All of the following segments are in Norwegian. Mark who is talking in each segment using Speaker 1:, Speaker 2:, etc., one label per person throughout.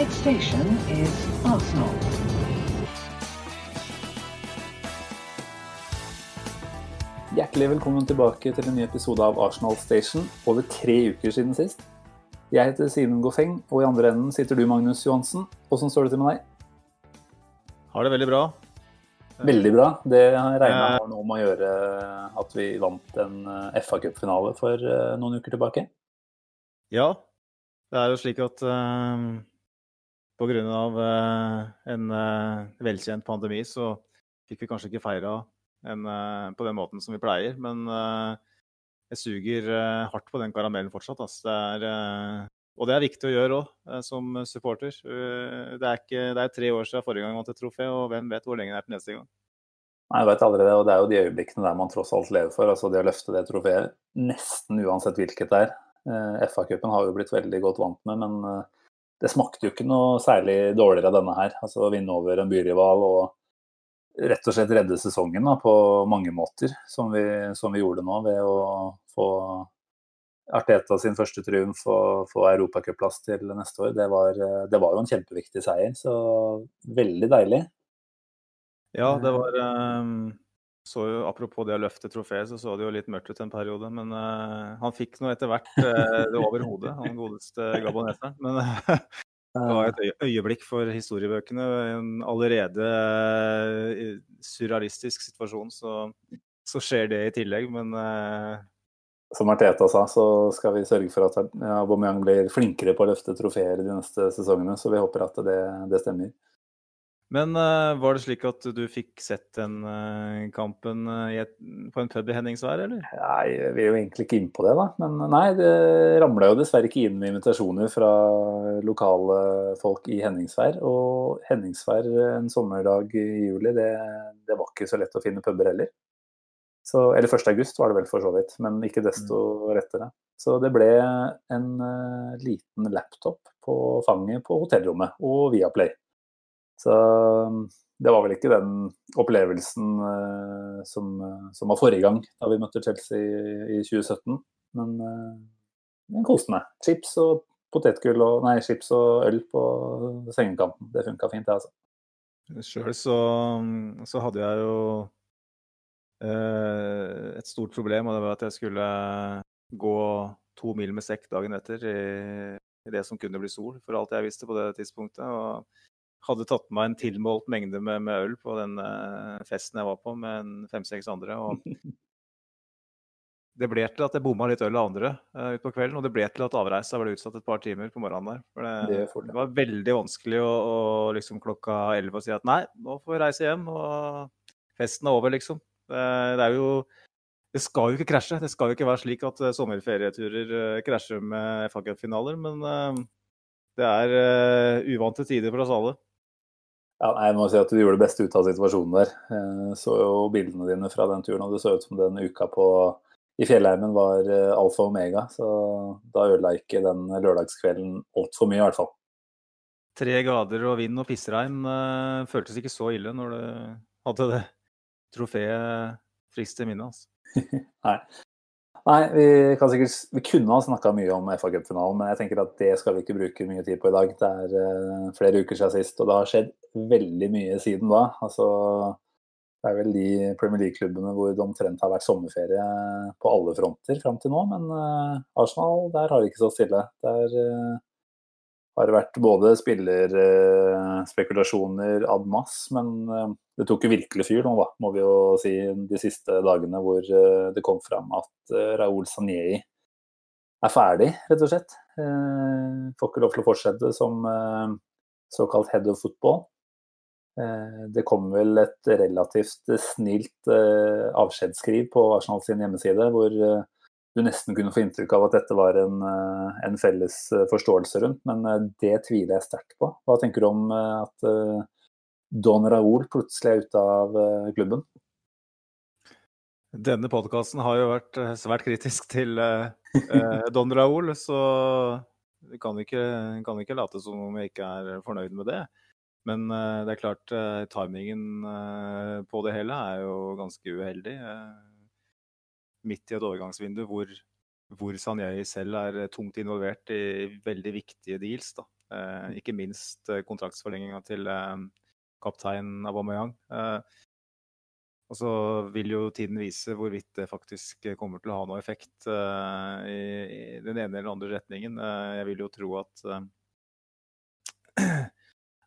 Speaker 1: Next station is Arsenal.
Speaker 2: Hjertelig velkommen tilbake til en ny episode av Arsenal Station. Over tre uker siden sist. Jeg heter Simen Goffeng, og i andre enden sitter du, Magnus Johansen. Åssen står det til med deg?
Speaker 3: Har det veldig bra.
Speaker 2: Veldig bra. Det regna jeg nå med å gjøre at vi vant en eh, FA Cup-finale for eh, noen uker tilbake.
Speaker 3: Ja. Det er jo slik at uh, av uh, en uh, velkjent pandemi, så fikk vi kanskje ikke feira en, uh, på den måten som vi pleier. Men jeg suger hardt på den karamellen fortsatt. Altså. Det er, og det er viktig å gjøre òg, som supporter. det, er ikke, det er tre år siden forrige gang jeg vant et trofé, og hvem vet hvor lenge det er til neste gang.
Speaker 2: Nei, jeg vet aldri det, og Det er jo de øyeblikkene der man tross alt lever for. altså Det å løfte det trofeet, nesten uansett hvilket det er. Eh, FA-cupen har vi blitt veldig godt vant med, men eh, det smakte jo ikke noe særlig dårligere av denne her. Altså å vinne over en byrival og rett og slett redde sesongen da, på mange måter, som vi, som vi, gjorde nå ved å få Arteta sin første triumf og få europacupplass til neste år. Det var, det var, jo en kjempeviktig seier, så veldig deilig.
Speaker 3: Ja, det var um så jo, Apropos det å løfte trofeet, så så det jo litt mørkt ut en periode. Men uh, han fikk nå etter hvert uh, det over hodet, han godeste gaboneseren. Men uh, det var et øyeblikk for historiebøkene. En allerede surrealistisk situasjon, så, så, skjer det i tillegg. Men
Speaker 2: Som Arteta sa, så skal vi sørge for at Aubameyang blir flinkere på å løfte trofeer de neste sesongene. Så vi håper at det, det stemmer.
Speaker 3: Men uh, var det slik at du fikk sett den uh, kampen et, på en pub i Henningsvær, eller?
Speaker 2: Nei, vi er jo egentlig ikke inne på det, da. Men nei, det ramla jo dessverre ikke inn med invitasjoner fra lokale folk i Henningsvær. Og Henningsvær en sommerdag i juli, det, det var ikke så lett å finne puber heller. Så, eller 1. august var det vel for så vidt, men ikke desto mm. rettere. Så det ble en liten laptop på fanget på hotellrommet og Viaplay. Så um, det var vel ikke den opplevelsen uh, som, uh, som, var forrige gang da vi møtte Chelsea i, i 2017. Men uh, den koste meg. Chips og potetgull og nei, chips og øl på sengekanten. Det funka fint, det, altså.
Speaker 3: Sjøl så, så, hadde jeg jo eh, et stort problem, og det var at jeg skulle gå to mil med sekk dagen etter i, i det som kunne bli sol, for alt jeg visste på det tidspunktet. og hadde tatt med meg en tilmålt mengde med, med øl på den uh, festen jeg var på, med fem-seks andre. og Det ble til at jeg bomma litt øl av andre uh, utpå kvelden, og det ble til at avreisa ble utsatt et par timer på morgenen der. For det, det, det var veldig vanskelig å, å liksom klokka elleve si at nei, nå får vi reise hjem, og festen er over, liksom. Det, det er jo det skal jo ikke krasje. Det skal jo ikke være slik at uh, sommerferieturer uh, krasjer med FA Cup-finaler, men uh, det er uvante tider for oss alle.
Speaker 2: Ja, jeg må si at Du gjorde det beste ut av situasjonen der. Jeg så jo bildene dine fra den turen, og det så ut som den uka på, i fjellheimen var eh, alfa og omega. Så da ødela ikke den lørdagskvelden altfor mye, i hvert fall.
Speaker 3: Tre grader og vind og pissregn uh, føltes ikke så ille når du hadde det trofeet friskt i minnet. Altså.
Speaker 2: Nei. Nei, vi, sikkert, vi kunne ha snakka mye om FA Cup-finalen, men jeg tenker at det skal vi ikke bruke mye tid på i dag. Det er uh, flere uker siden sist, og det har skjedd veldig mye siden da. Altså, det er vel de Premier League-klubbene hvor det omtrent har vært sommerferie på alle fronter fram til nå. Men uh, Arsenal, der har det ikke stått stille. Der uh, har det vært både spillerspekulasjoner ad mass, men det tok jo virkelig fyr nå, da, må vi jo si, de siste dagene hvor eh, det kom fram at Raoul Sanjei er ferdig, rett og slett. Eh, får ikke lov til å fortsette som såkalt head of football. Det kom vel et relativt snilt avskjedsskriv på Arsenal sin hjemmeside, hvor du nesten kunne få inntrykk av at dette var en, en felles forståelse rundt, men det tviler jeg sterkt på. Hva tenker du om at Don Raúl plutselig er ute av eh, klubben?
Speaker 3: Denne podkasten har jo vært eh, svært kritisk til Don Raúl, så vi kan ikke, kan ikke late som om jeg ikke er fornøyd med det. Men uh, det er klart, uh, timingen på det hele er jo ganske uheldig. midt i et overgangsvindu hvor, hvor Sanjay selv er tungt involvert i veldig viktige deals. da. Eh, ikke minst eh, kontraktsforlenginga til eh, kaptein Aubameyang. Og så vil jo tiden vise hvorvidt det faktisk kommer til å ha noe effekt i, den ene eller andre retningen. Jeg vil jo tro at,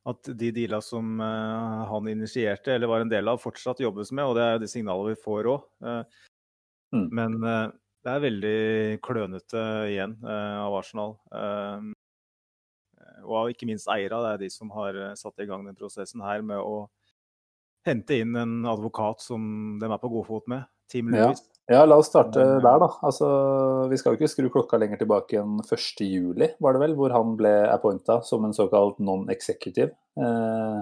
Speaker 3: at de deala som han initierte, eller var en del av, fortsatt jobbes med. Og det er de signalene vi får òg. Mm. Men det er veldig klønete igjen av Arsenal. og ikke minst eiere. Det er de som har satt i gang den prosessen her med å hente inn en advokat som de er på god fot med. Team Lewis.
Speaker 2: Ja. Ja la oss starte der, da. Altså, vi skal jo ikke skru klokka lenger tilbake enn 1.7, var det vel, hvor han ble appointa som en såkalt non-executive. Eh,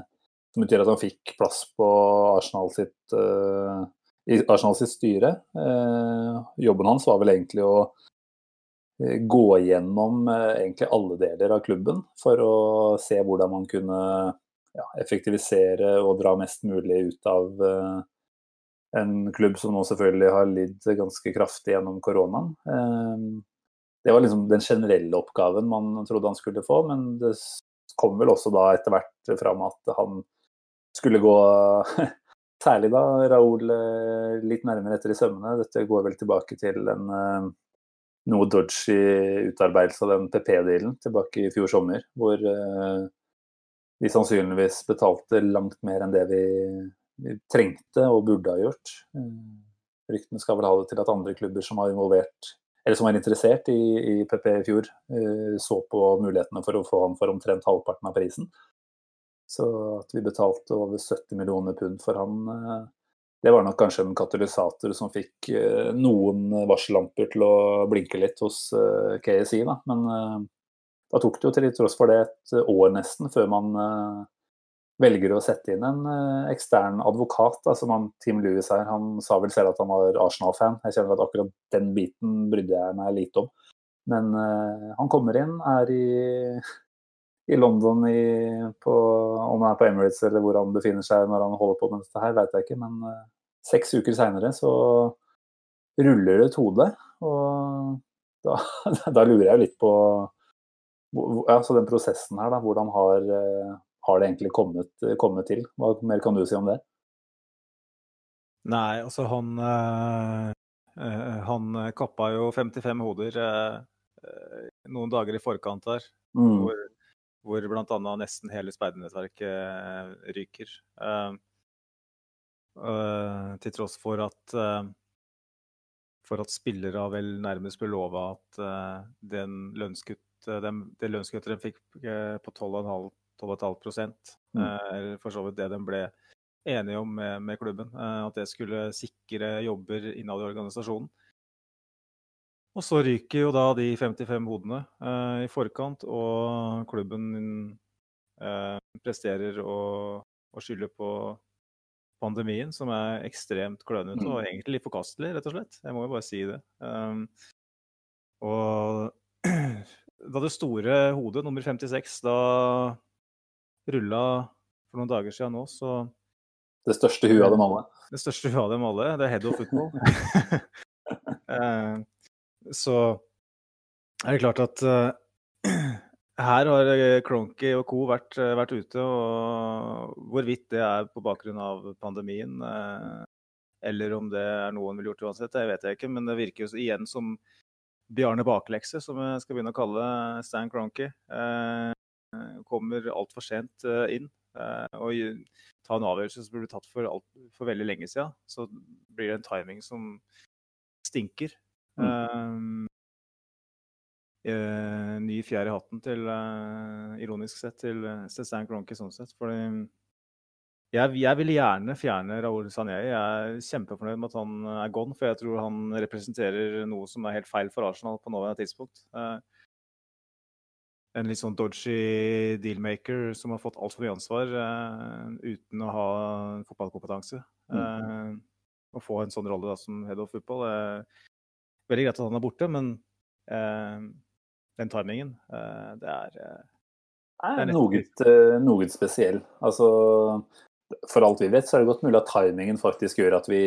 Speaker 2: som betyr at han fikk plass på Arsenal sitt, eh, i Arsenal sitt styre. Eh, jobben hans var vel egentlig å eh, gå gjennom eh, egentlig alle deler av klubben for å se hvordan man kunne ja, effektivisere og dra mest mulig ut av uh, en klubb som nå selvfølgelig har lidd ganske kraftig gjennom koronaen. Uh, det var liksom den generelle oppgaven man trodde han skulle få, men det kom vel også da etter hvert fram at han skulle gå Særlig da Raoul eh, litt nærmere etter i sømmene. Dette går vel tilbake til en noe dodgy utarbeidelse av den PP-dealen tilbake i fjor sommer, hvor vi sannsynligvis betalte langt mer enn det vi, vi trengte og burde ha gjort. Eh, ryktene skal vel ha det til at andre klubber som var involvert, eller som var interessert i, i PP i fjor, eh, så på mulighetene for å få han for omtrent halvparten av prisen. Så at vi betalte over 70 millioner pund for han, eh, det var nok kanskje en katalysator som fikk noen varsellamper til å blinke litt hos KSI. Da. Men da tok det jo til tross for det et år nesten før man velger å sette inn en uh, ekstern advokat. Altså man, Tim Lewis her, han sa vel selv at han var Arsenal-fan. Jeg kjenner at akkurat den biten brydde jeg meg lite om. Men uh, han kommer inn, er i, i London i, på, Om han er på Emirates eller hvor han befinner seg når han holder på med dette her, vet jeg ikke. Men seks uker seinere så ruller det et hode. Og da, da lurer jeg litt på ja, så den prosessen her, da, hvordan har, eh, har det egentlig kommet, kommet, til? Hva mer kan du si om det?
Speaker 3: Nei, altså han øh, Han kappa jo 55 hoder øh, noen dager i forkant der. Mm. Hvor, hvor bl.a. nesten hele speidernettverket ryker. Uh, uh, til tross for at uh, for at spillere vel nærmest ble lova at den lønnskutt Eh, det, lønnskuttet de fikk på 12,5 mm. er for så vidt det de ble enige om med, med klubben. Eh, at det skulle sikre jobber innad i organisasjonen. Og så ryker jo da de 55 hodene eh, i forkant, og klubben eh, presterer å, å, skylde på pandemien, som er ekstremt klønete og mm. egentlig litt forkastelig, rett og slett. Jeg må jo bare si det. Um, og da det store hodet, nummer 56, da rulla for noen dager siden nå, så
Speaker 2: Det største huet av dem alle?
Speaker 3: Det største huet av dem alle. Det er head of football. Eh, så er det klart at uh, her har Cronky og co. Vært, vært, ute, og hvorvidt det er på bakgrunn av pandemien, eller om det er noe han ville gjort uansett, det vet jeg ikke. Men det virker jo igjen som Bjarne Baklekse, som jeg skal begynne å kalle Stan Cronky, eh, kommer altfor sent eh, inn. Eh, og ta en avgjørelse som ble tatt for, alt, for veldig lenge siden, så blir det en timing som stinker. Mm. Uh, ny fjær i hatten til, uh, ironisk sett, til, til Stan Cronky sånn sett. Fordi jeg, jeg vil gjerne fjerne Raoul Sané. Jeg er kjempefornøyd med at han er gone, for jeg tror han representerer noe som er helt feil for Arsenal på nåværende tidspunkt. Uh, en litt sånn dodgy dealmaker som har fått altfor mye ansvar uh, uten å ha fotballkompetanse. Uh, å få en sånn rolle da, som head of football er veldig greit at han er borte, men den timingen, det er
Speaker 2: er noe, noe spesiell. Altså, for alt vi vet, så er det godt mulig at timingen faktisk gjør at vi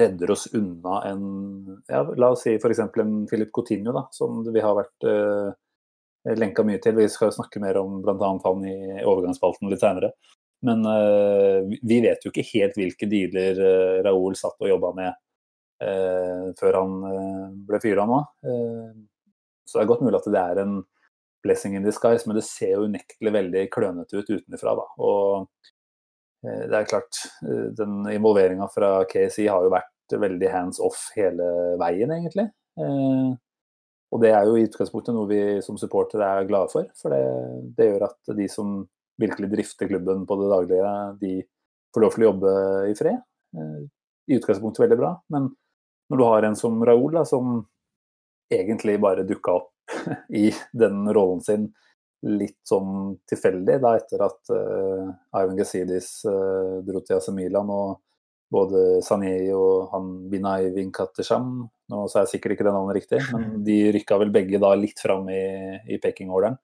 Speaker 2: redder oss unna en ja, La oss si f.eks. en Philip Coutinho, da, som vi har vært uh, lenka mye til. Vi skal jo snakke mer om bl.a. han i overgangsspalten litt seinere. Men uh, vi vet jo ikke helt hvilke dealer uh, Raoul satt og jobba med uh, før han ble fyra nå. så det er godt mulig at det er en blessing in disguise, men det ser jo unektelig veldig klønete ut utenfra. Da. Og det er klart, den involveringa fra KSI har jo vært veldig hands off hele veien, egentlig. Og det er jo i utgangspunktet noe vi som supportere er glade for. For det, det, gjør at de som virkelig drifter klubben på det daglige, de får lov til å jobbe i fred. Eh, I utgangspunktet veldig bra. Men når du har en som Raoul, da, som egentlig bare dukka opp i den rollen sin litt sånn tilfeldig, da etter at uh, Ivan Gazidis uh, dro til AC Milan og både Sané og han Binay Vinkatesham Nå sa jeg sikkert ikke det navnet riktig, men de rykka vel begge da litt fram i, i pekingorderen.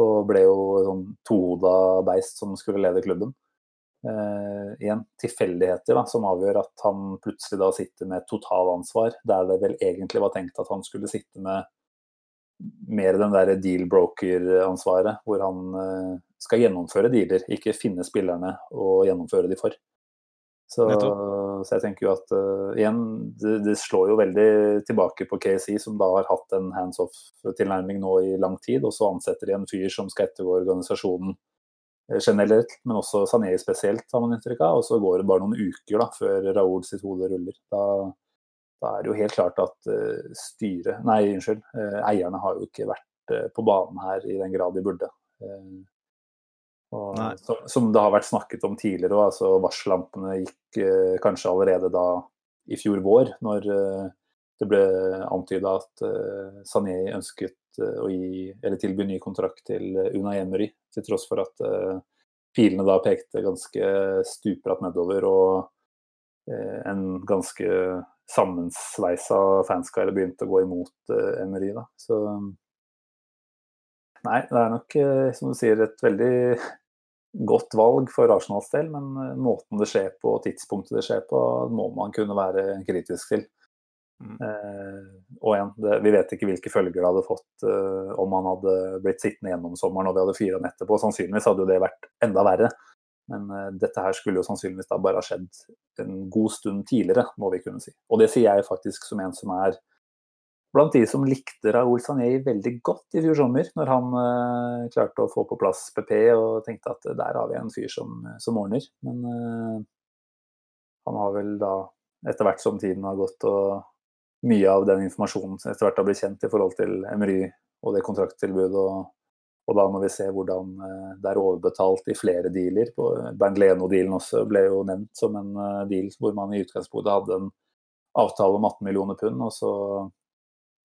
Speaker 2: Og ble jo sånn tohoda beist som skulle lede klubben. Eh, igjen tilfeldigheter da, som avgjør at han plutselig da sitter med totalansvar, der det vel egentlig var tenkt at han skulle sitte med mer den der deal broker-ansvaret, hvor han eh, skal gjennomføre dealer, ikke finne spillerne og gjennomføre de for. Så, så, jeg tenker jo at uh, igjen, det, det, slår jo veldig tilbake på KSI, som da har hatt en hands off-tilnærming nå i lang tid. Og så ansetter de en fyr som skal ettergå organisasjonen uh, generelt, men også Sané spesielt, har man inntrykk av. Og så går det bare noen uker da, før Raoul sitt hode ruller. Da, da er det jo helt klart at uh, styret, nei unnskyld, eierne har jo ikke vært på banen her i den grad de burde. Og, som, som, det har vært snakket om tidligere òg, altså varsellampene gikk eh, kanskje allerede da i fjor vår, når eh, det ble antyda at eh, Sané ønsket eh, å gi, eller tilby ny kontrakt til Una Emery, til tross for at eh, pilene da pekte ganske stupbratt nedover, og eh, en ganske sammensveisa fanskare begynte å gå imot Emery. Da. Så Nei, det er nok, som du sier, et veldig godt valg for Arsenals del, men eh, måten det skjer på og tidspunktet det skjer på, må man kunne være kritisk til. Mm. Eh, og igjen, det, vi vet ikke hvilke følger det hadde fått eh, om han hadde blitt sittende gjennom sommeren og vi hadde fyra han etterpå. Sannsynligvis hadde jo det vært enda verre. Men eh, dette her skulle jo sannsynligvis da bare ha skjedd en god stund tidligere, må vi kunne si. Og det sier jeg faktisk som en som er blant de som likte Raoul Sané veldig godt i fjor sommer, når han uh, klarte å få på plass PP og tenkte at der har vi en fyr som, som ordner. Men uh, han har vel da, etter hvert som tiden har gått og mye av den informasjonen etter hvert har blitt kjent i forhold til Emery og det kontrakttilbudet, og, og da må vi se hvordan uh, det er overbetalt i flere dealer Bernt Leno-dealen også ble jo nevnt som en deal hvor man i utgangspunktet hadde en avtale om 18 millioner pund, og så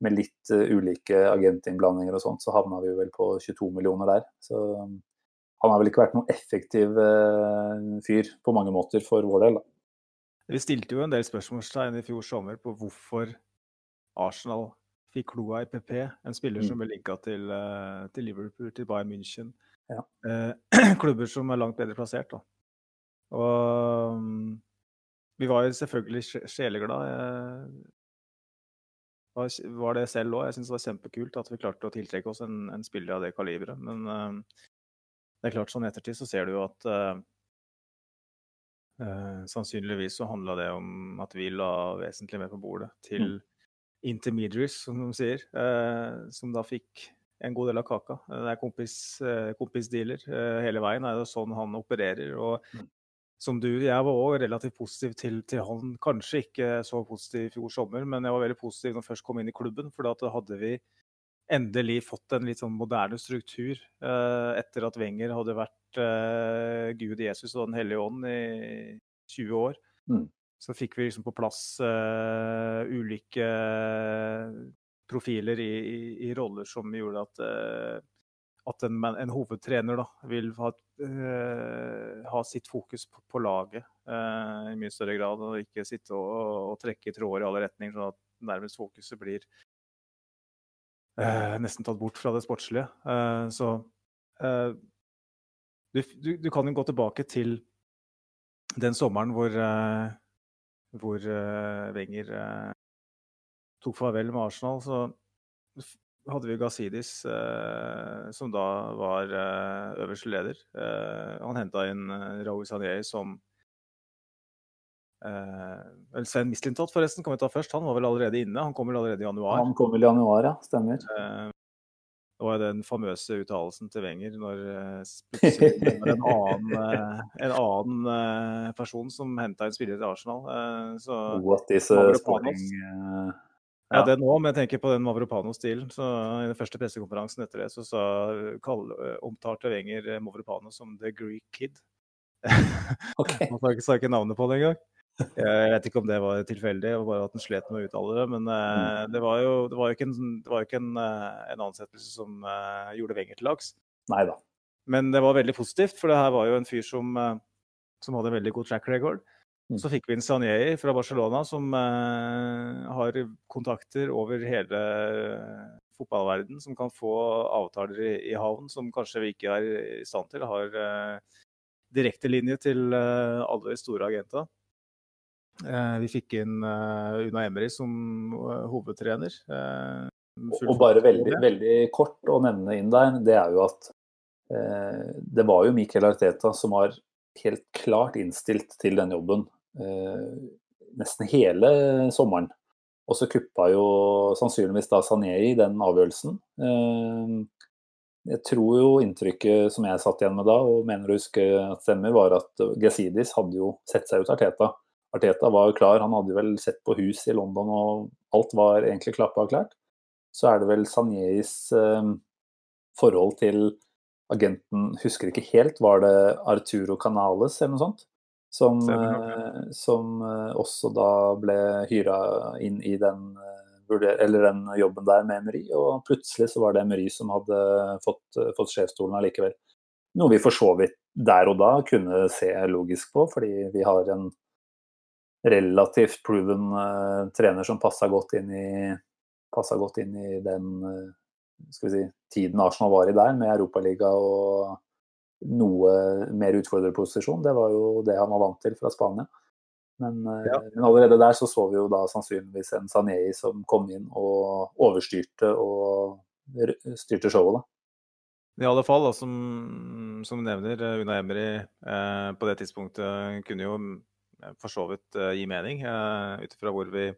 Speaker 2: med litt uh, ulike agentinnblandinger og sånt, så havna vi vel på 22 millioner der. Så um, han har vel ikke vært noen effektiv uh, fyr på mange måter for vår del. Da.
Speaker 3: Vi stilte jo en del spørsmålstegn i fjor sommer på hvorfor Arsenal fikk kloa i PP, en spiller mm. som ble linka til, uh, til, Liverpool, til Bayern München. Ja. klubber som er langt bedre plassert. Da. Og um, vi var jo selvfølgelig sjeleglade var det selv òg. Jeg syns det var kjempekult at vi klarte å tiltrekke oss en, en spiller av det kaliberet. Men uh, det er klart, sånn i ettertid så ser du jo at uh, uh, sannsynligvis så handla det om at vi la vesentlig mer på bordet til mm. intermediaries, som de sier, som da fikk en god del av kaka. Det er kompis, kompisdealer hele veien. Det er jo sånn han opererer. og mm som du, jeg var òg relativt positiv til, til, han. Kanskje ikke så positiv i fjor sommer, men jeg var veldig positiv når jeg først kom inn i klubben. For da hadde vi endelig fått en litt sånn moderne struktur eh, etter at Wenger hadde vært eh, Gud Jesus og Den hellige ånd i 20 år. Mm. Så fikk vi liksom på plass eh, ulike profiler i, i, i, roller som gjorde at eh, at en, en hovedtrener da, vil ha, uh, ha, sitt fokus på, på laget uh, i mye større grad, og ikke sitte og, og trekke tråder i alle retninger, sånn at nærmest fokuset blir uh, nesten tatt bort fra det sportslige. så du, du, du, kan jo gå tilbake til den sommeren hvor, hvor Wenger tok farvel med Arsenal. så hadde vi Gazidis, eh, som da var eh, øverste leder. Eh, han henta inn eh, Raoul Sanier som eh, Sven Mislintot forresten kan vi ta først. Han var vel allerede inne. Han kommer allerede i januar.
Speaker 2: Han kom vel i januar, ja. Stemmer.
Speaker 3: Eh, det var den famøse uttalelsen til Wenger når plutselig var en annen, en annen person som henta en spiller til Arsenal. Så
Speaker 2: What is a sporting
Speaker 3: ja, det nå, men jeg tenker på den Mavropano-stilen. så I den første pressekonferansen etter det så sa, kall, omtalte Wenger eh, Mavropano som the Greek kid.
Speaker 2: OK.
Speaker 3: Han sa ikke, sa ikke navnet på det engang. Jeg vet ikke om det var tilfeldig, og bare at han slet med å uttale det. Men eh, det var jo, det var jo ikke, en, det var ikke en, eh, en ansettelse som uh, gjorde Wenger til
Speaker 2: laks.
Speaker 3: Men det var veldig positivt, for det her var jo en fyr som, eh, som hadde en veldig god track record.
Speaker 2: Mm.
Speaker 3: Så fikk vi inn Sanieri fra Barcelona, som eh, har kontakter over hele fotballverden, som kan få avtaler i, i havn som kanskje vi ikke er i stand til. Har eh, direkte linje til eh, alle de store agenter. Eh, vi fikk inn eh, Una Emery som eh, hovedtrener. Eh,
Speaker 2: Og bare veldig, veldig kort å nevne inn der, det er jo at eh, det var jo Mikael Arteta som var helt klart innstilt til den jobben eh, nesten hele sommeren. Og så kuppa jo sannsynligvis da Sané i den avgjørelsen. Eh, jeg tror jo inntrykket som jeg satt igjen med da, og mener å huske at stemmer, var at Gazidis hadde jo sett seg ut Arteta. Arteta var jo klar, han hadde vel sett på hus i London og alt var egentlig klappa og klart. Så er det vel Sanieis eh, forhold til agenten, husker ikke helt, var det Arturo Canales eller noe sånt? Som, eh, som eh, også da ble hyra inn i den, eh, eller den jobben der med Emery, og plutselig så var det Emery som hadde fått, fått sjefsstolen allikevel. Noe vi for så vidt der og da kunne se logisk på, fordi vi har en relativt proven uh, trener som passa godt inn i godt inn i den uh, si, tiden Arsenal var i der, med Europaliga og noe mer utfordrerposisjon. Det var jo det han var vant til fra Spania. Men, eh,
Speaker 3: Ja.
Speaker 2: men allerede der så så vi jo da sannsynligvis en Sanei som kom inn og overstyrte og styrte showet. da.
Speaker 3: I alle fall, da, som, som du nevner, eh, Una Emery eh, på det tidspunktet kunne jo eh, for så vidt eh, gi mening, eh, ut ifra hvor vi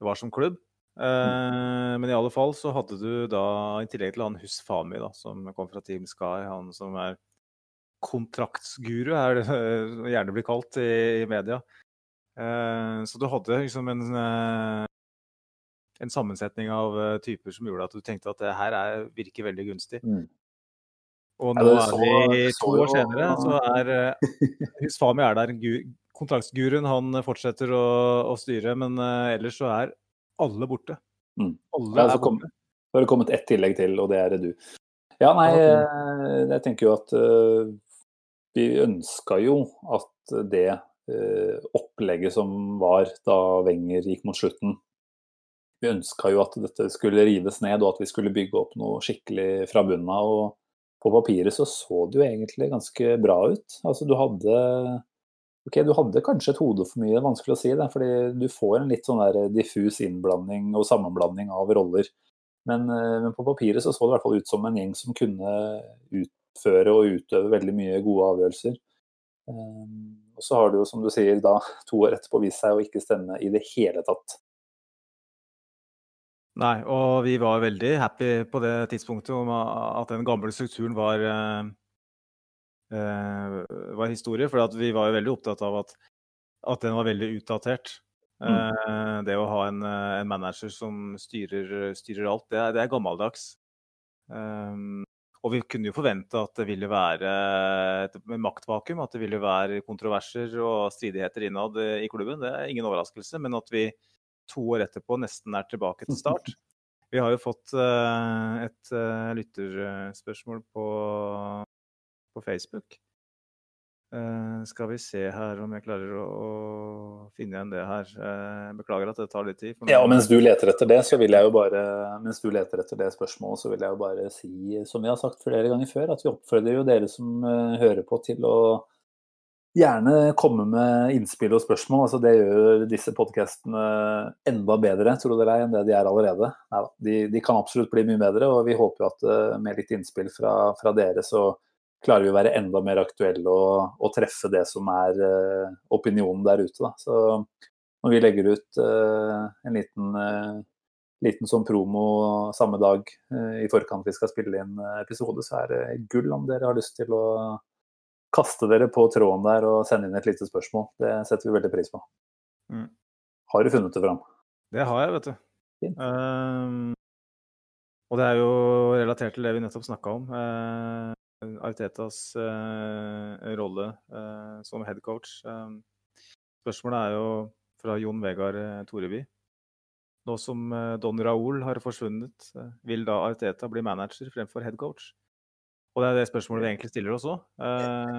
Speaker 3: var som klubb. Eh, men i alle fall så hadde du da, i tillegg til han Husfami, da, som kom fra Team Sky, han som er kontraktsguru, er det eh, gjerne blir kalt i, i media. Uh, så du hadde liksom en en sammensetning av typer som gjorde at du tenkte at det her er, virker veldig gunstig.
Speaker 2: Mm.
Speaker 3: Og nå er
Speaker 2: så-
Speaker 3: vi to år senere, så er uh, Husfami er der. gu- Kontraktsguruen han fortsetter å, å styre, men ellers så er alle borte.
Speaker 2: Mm.
Speaker 3: Alle er borte.
Speaker 2: Så har det kommet ett tillegg til, og det er du. Ja, nei, eh, jeg tenker jo at eh, vi ønska jo at det eh, opplegget som var da Wenger gikk mot slutten Vi ønska jo at dette skulle rives ned, og at vi skulle bygge opp noe skikkelig fra bunnen av. Og på papiret så så det jo egentlig ganske bra ut. Altså du hadde Ok, du hadde kanskje et hode for mye, det er vanskelig å si det. Fordi du får en litt sånn der diffus innblanding og sammenblanding av roller. Men, eh, men på papiret så så det i hvert fall ut som en gjeng som kunne utføre og utøve veldig mye gode avgjørelser. Um, og så har det jo, som du sier, da to år etterpå vist seg å ikke stemme i det hele tatt.
Speaker 3: Nei, og vi var veldig happy på det tidspunktet om at den gamle strukturen var, eh, eh, var historie. For vi var jo veldig opptatt av at, at den var veldig utdatert. Eh, det å ha en, eh, en manager som styrer, styrer alt, det er, det er gammeldags. Um, og vi kunne jo forvente at det ville være et maktvakuum, at det ville være kontroverser og stridigheter innad i klubben. Det er ingen overraskelse. Men at vi to år etterpå nesten er tilbake til start. Vi har jo fått eh, et eh, lytterspørsmål på, på Facebook. Uh, skal vi se her om jeg klarer å, å finne igjen det her. Uh, beklager at det tar litt tid.
Speaker 2: Ja, og mens du leter etter det, så vil jeg jo bare mens du leter etter det spørsmålet, så vil jeg jo bare si, som vi har sagt flere ganger før, at vi oppfordrer jo dere som uh, hører på til å gjerne komme med innspill og spørsmål. Altså, det gjør disse podkastene enda bedre tror dere, enn det de er allerede. Neida, de, de, kan absolutt bli mye bedre, og vi håper at uh, med litt innspill fra, fra, dere, så klarer vi å være enda mer aktuelle og, og treffe det som er uh, opinionen der ute. Da. Så når vi legger ut uh, en liten, liten sånn promo samme dag i forkant vi skal spille inn episode, så er det gull om dere har lyst til å kaste dere på tråden der og sende inn et lite spørsmål. Det setter vi veldig pris på. Mm. Har du funnet det fram?
Speaker 3: Det har jeg, vet du. Um, og det er jo relatert til det vi nettopp snakka om. Uh, Artetas uh, rolle uh, som headcoach. Um, spørsmålet er jo fra Jon Vegard Toreby. Nå som Don Raoul har forsvunnet, vil da Arteta bli manager fremfor headcoach? Og det er det spørsmålet vi egentlig stiller oss òg.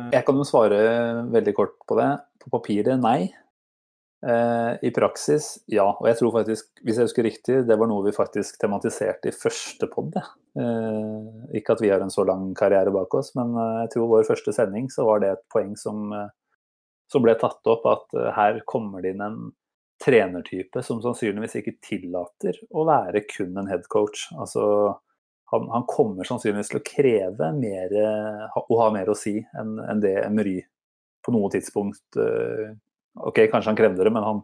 Speaker 2: Jeg kan jo svare veldig kort på det. På papiret nei. Uh, I praksis ja. Og jeg tror faktisk, hvis jeg husker riktig, det var noe vi faktisk tematiserte i første pod. Uh, ikke at vi har en så lang karriere bak oss, men jeg tror vår første sending så var det et poeng som, som ble tatt opp, at her kommer det inn en trenertype som sannsynligvis ikke tillater å være kun en headcoach. Altså han, han, kommer sannsynligvis til å kreve mer å ha mer å si enn, enn det Emery på noe tidspunkt OK, kanskje han krevde det, men han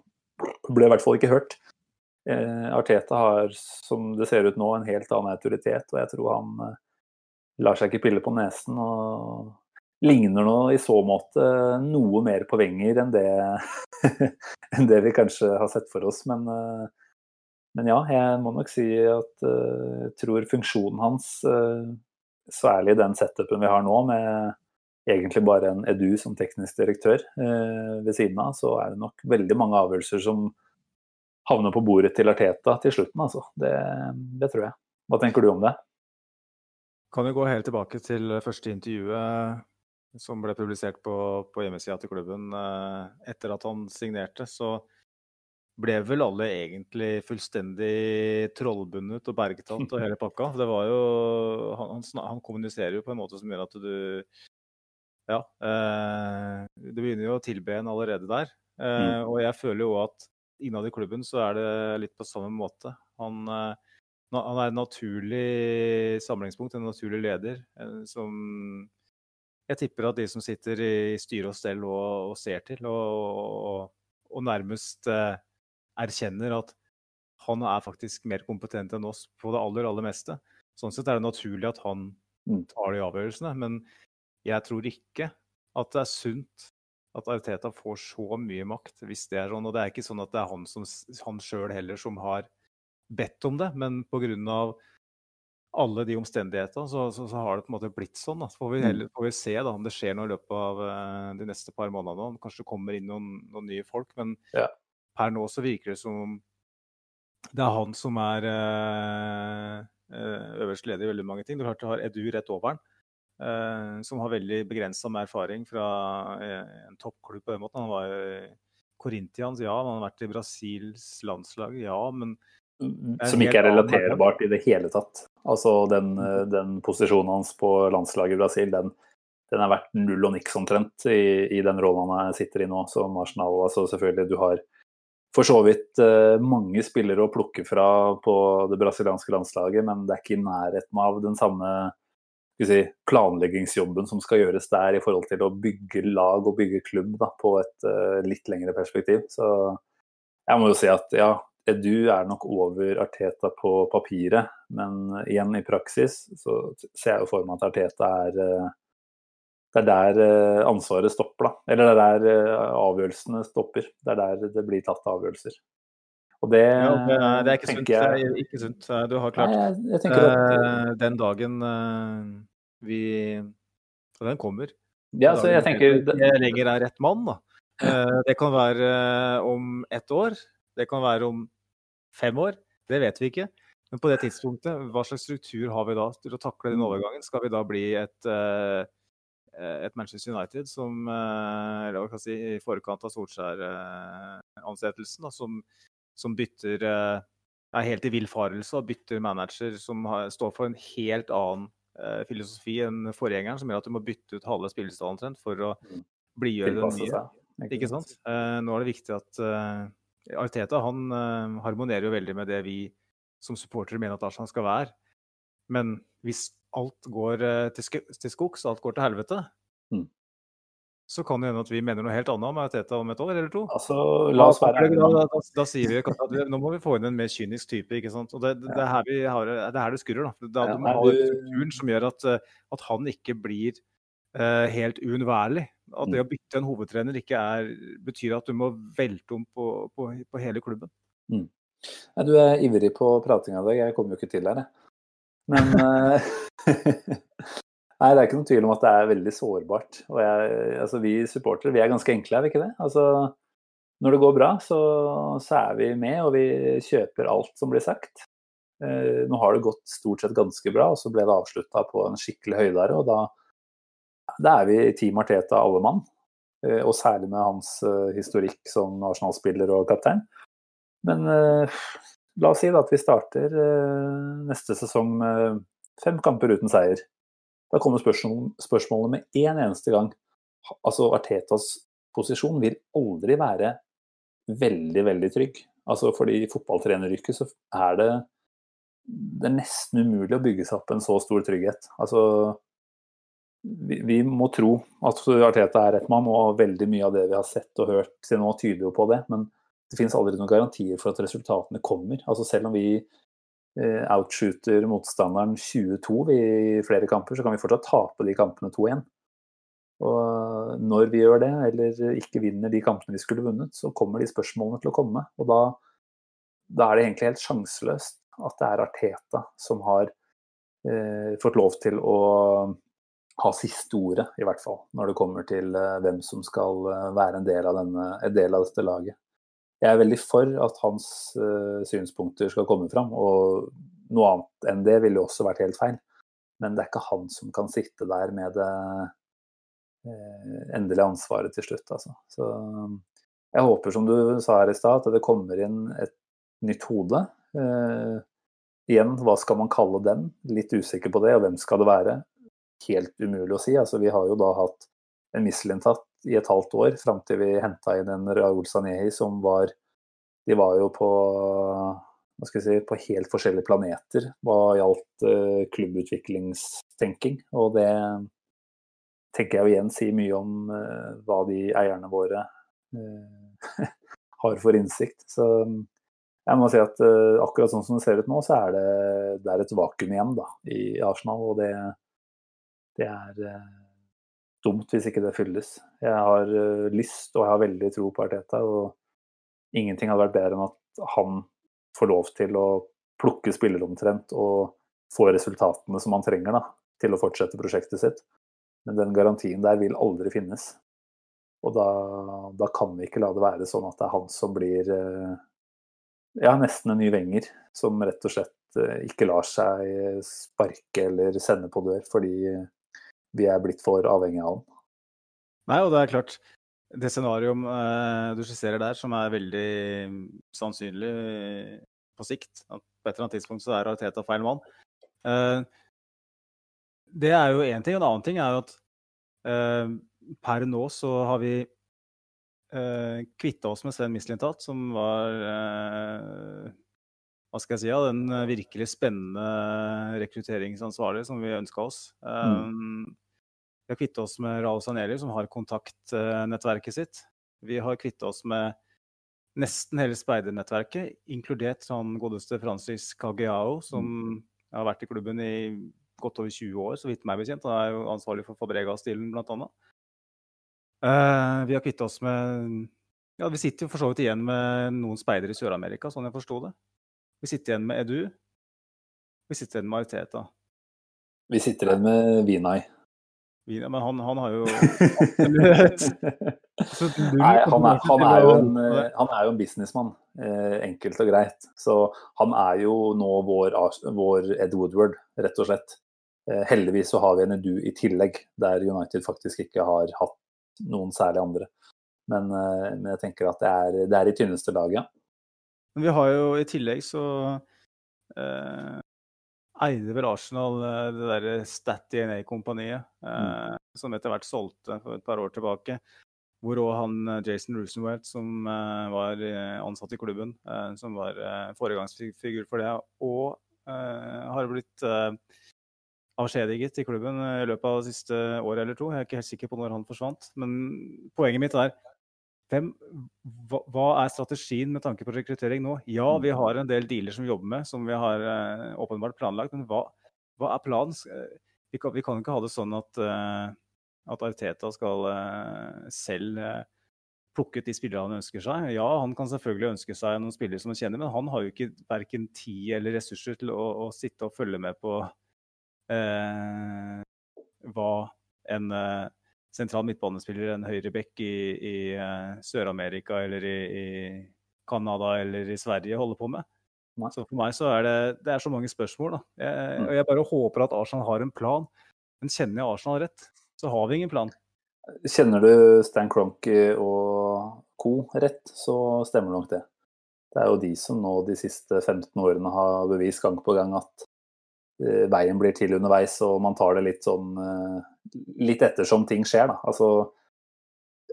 Speaker 2: ble i hvert fall ikke hørt. Eh, Arteta har, som det ser ut nå, en helt annen autoritet, og jeg tror han eh, lar seg ikke pille på nesen. og ligner nå i så måte noe mer på Wenger enn det, enn det vi kanskje har sett for oss. Men men ja, jeg må nok si at uh, jeg tror funksjonen hans, uh, særlig den setupen vi har nå, med egentlig bare en Edu som teknisk direktør eh, ved siden av, så er det nok veldig mange avgjørelser som havner på bordet til Arteta til slutten. Altså. Det, det tror jeg. Hva tenker du om det?
Speaker 3: Kan jo gå helt tilbake til første intervjuet som ble publisert på, på hjemmesida til klubben etter at han signerte. så ble vel alle egentlig fullstendig trollbundet og bergtatt og hele pakka. Det var jo han, han, kommuniserer jo på en måte som gjør at du Ja. Eh, du begynner jo å tilbe en allerede der. Eh, mm. Og jeg føler jo at innad i klubben så er det litt på samme måte. Han, eh, han er et naturlig samlingspunkt, en naturlig leder, som jeg tipper at de som sitter i styre og stell og, og ser til, og, og, og nærmest eh, erkjenner at han er faktisk mer kompetent enn oss på det aller, aller meste. Sånn sett er det naturlig at han mm. tar de avgjørelsene. Men jeg tror ikke at det er sunt at Arteta får så mye makt, hvis det er sånn. Og det er ikke sånn at det er han, som, han sjøl heller som har bedt om det, men pga. alle de omstendighetene så, så, så, har det på en måte blitt sånn. Da. Så får vi, mm. heller, får vi se da, om det skjer noe i løpet av uh, de neste par månedene. Om kanskje det kommer inn noen, noen nye folk. Men ja per nå så virker det som det er han som er øh, øverst leder i veldig mange ting. Du har, har Edu rett over han, som har veldig begrensa med erfaring fra en toppklubb på den måten. Han var jo Korintians, ja. Han har vært i Brasils landslag, ja. Men
Speaker 2: som ikke er relaterbart i det hele tatt. Altså den, mm. den posisjonen hans på landslaget i Brasil, den, den er verdt null og niks omtrent i, i, den rollen han sitter i nå som Arsenal. Altså selvfølgelig, du har for så vidt mange spillere å plukke fra på det brasilianske landslaget, men det er ikke i nærheten av den samme si, planleggingsjobben som skal gjøres der i forhold til å bygge lag og bygge klubb da, på et uh, litt lengre perspektiv. Så jeg må jo si at ja, Edu er nok over Arteta på papiret, men igjen i praksis så ser jeg jo for meg at Arteta er uh, det er der eh, ansvaret stopper, da. Eller det er der avgjørelsene stopper. Det er der det blir tatt avgjørelser. Og det,
Speaker 3: ja, det, er, det er ikke sunt. Jeg, det er ikke sunt. Du har klart nei, jeg, jeg at, uh, Den dagen uh, vi den kommer.
Speaker 2: Ja, så jeg tenker
Speaker 3: det lenger er rett mann, da. Uh, det kan være om ett år. Det kan være om fem år. Det vet vi ikke. Men på det tidspunktet, hva slags struktur har vi da til å takle den overgangen? Skal vi da bli et Eh, et Manchester United som eh, eller hva kan si, i forkant av Solskjær-ansettelsen, som, som, bytter er helt i villfarelse og bytter manager som har, står for en helt annen filosofi enn forgjengeren, som gjør at du må bytte ut halve spillestallen for å mm. blidgjøre
Speaker 2: den
Speaker 3: nye.
Speaker 2: seg.
Speaker 3: Ikke sant? Eh, nå er det viktig at eh, Arteta han eh, harmonerer jo veldig med det vi som supportere mener at Arsenal skal være. Men hvis alt går eh, til, sk til skogs, alt går til helvete,
Speaker 2: Mm.
Speaker 3: Så kan det hende at vi mener noe helt annet om Teta om et år eller to.
Speaker 2: Altså, la oss være
Speaker 3: da, da, da, da sier vi at vi- nå må vi få inn en mer kynisk type. ikke sant? Og Det, det, det, er, her vi har, det er her det skurrer. da. da
Speaker 2: Ja,
Speaker 3: du må ha strukturen som gjør at, eh, at han ikke blir uh, helt uunnværlig. At
Speaker 2: Mm.
Speaker 3: det å bytte en hovedtrener ikke er, betyr at du må velte om på, på, på hele klubben.
Speaker 2: Nei, du er ivrig på pratinga i dag. Jeg kommer jo ikke til her, jeg. Men eh, Nei, det er ikke noen tvil om at det er veldig sårbart. Og jeg, altså, vi supportere vi er ganske enkle, er vi ikke det? Altså, når det går bra, så, så er vi med, og vi kjøper alt som blir sagt. Eh, nå har det gått stort sett ganske bra, og så ble det avslutta på en skikkelig høydare. Og da, da er vi Team Arteta alle mann. Eh, og særlig med hans eh, historikk som Arsenal-spiller og kaptein. Men eh, la oss si da at vi starter eh, neste sesong med fem kamper uten seier. Da kommer spørsmål, spørsmålet med én eneste gang. Altså Artetas posisjon vil aldri være veldig, veldig trygg. Altså fordi i fotballtreneryrket så er det det er nesten umulig å bygge seg opp en så stor trygghet. Altså vi, vi må tro at Arteta er rett mann, og veldig mye av det vi har sett og hørt til nå tyder jo på det. Men det finnes aldri noen garantier for at resultatene kommer. Altså Selv om vi outshooter motstanderen 22 i flere kamper, så kan vi fortsatt tape de kampene 2-1. Og når vi gjør det, eller ikke vinner de kampene vi skulle vunnet, så kommer de spørsmålene til å komme. Og da, da er det egentlig helt sjanseløst at det er Arteta som har eh, fått lov til å ha siste ordet, i hvert fall, når det kommer til eh, hvem som skal eh, være en del, av denne, en del av dette laget. Jeg er veldig for at hans uh, synspunkter skal komme fram, og noe annet enn det ville også vært helt feil. Men det er ikke han som kan sitte der med det uh, endelige ansvaret til slutt, altså. Så jeg håper, som du sa her i stad, at det kommer inn et nytt hode. Uh, igjen, hva skal man kalle den? Litt usikker på det, og hvem skal det være? Helt umulig å si. Altså, vi har jo da hatt en mislintatt i et halvt år, fram til vi henta inn en Raoul Sanehi som var De var jo på hva skal vi si, på helt forskjellige planeter hva gjaldt uh, klubbutviklingstenking. Og det tenker jeg jo igjen sier mye om uh, hva de eierne våre uh, har for innsikt. Så jeg må si at akkurat sånn som det ser ut nå, så er det, det er et vakuum igjen da, i Arsenal. Og det, det er dumt hvis ikke det fylles. Jeg har eh, lyst og jeg har veldig tro på Arteta. og Ingenting hadde vært bedre enn at han får lov til å plukke spillere omtrent og få resultatene som han trenger da, til å fortsette prosjektet sitt. Men den garantien der vil aldri finnes. Og da, da kan vi ikke la det være sånn at det er han som blir eh, ja, nesten en ny Wenger, som rett og slett eh, ikke lar seg sparke eller sende på dør fordi vi er blitt for avhengig av den.
Speaker 3: Nei, og det er klart Det scenarioet eh, du skisserer der, som er veldig sannsynlig på sikt at På et eller annet tidspunkt så er Arteta feil mann. Eh, det er jo én ting. Og en annen ting er jo at eh, per nå så har vi kvitta oss med Sven Mislintat, som var hva skal jeg si, ja, den virkelig spennende rekrutteringsansvarlige som vi ønska oss. Um, vi har kvitta oss med Raoul Saneli, som har kontaktnettverket sitt. Vi har kvitta oss med nesten hele speidernettverket, inkludert han godeste Francis Cageao, som har vært i klubben i godt over 20 år, så vidt meg bekjent. Han er jo ansvarlig for Fabrega-stilen, annet. Uh, vi har kvitta oss med Ja, vi sitter jo for så vidt igjen med noen speidere i Sør-Amerika, sånn jeg forsto det. Vi sitter igjen med Edu. Vi sitter igjen med Ariteta.
Speaker 2: Vi sitter igjen med Vinay.
Speaker 3: Men han, han har jo
Speaker 2: Nei, han er, han er jo en, eh, han er jo en businessmann, eh, enkelt og greit. Så han er jo nå vår, vår Ed Woodward, rett og slett. Eh, Heldigvis så har vi en Edu i tillegg, der United faktisk ikke har hatt noen særlig andre. Men, eh, men jeg tenker at det er, det er i tynneste laget.
Speaker 3: Men vi har jo i tillegg så eh, eide vel Arsenal eh, det derre Stat DNA-kompaniet, eh, som etter hvert solgte for et par år tilbake. hvor òg han eh, Jason Rosenwelt, som var ansatt i klubben, som var foregangsfigur for det, og har blitt avskjediget i klubben i løpet av det siste året eller to. Jeg er ikke helt sikker på når han forsvant. Men poenget mitt er hvem, hva, hva, er strategien med tanke på rekruttering nå? Ja, vi har en del dealer som vi jobber med, som vi har åpenbart planlagt. Men hva, hva er planen? Vi kan, vi kan, ikke ha det sånn at at Arteta skal uh, selv uh, plukke ut de spillere han ønsker seg. Ja, han kan selvfølgelig ønske seg noen spillere som han kjenner, men han har jo ikke verken tid eller ressurser til å, å sitte og følge med på uh, hva en sentral midtbanespiller, en høyreback i, i Sør-Amerika eller i, i Canada eller i Sverige holder på med. Så for meg så er det, det er så mange spørsmål. Da. Jeg, mm. og jeg bare håper at Arsenal har en plan. Men kjenner jeg Arsenal rett, så har vi ingen plan.
Speaker 2: Kjenner du Stan Cronky og co. rett, så stemmer nok det. Det er jo de som nå de siste 15 årene har bevist gang på gang at eh, veien blir til underveis, og man tar det litt sånn eh, litt ettersom ting skjer, da. Altså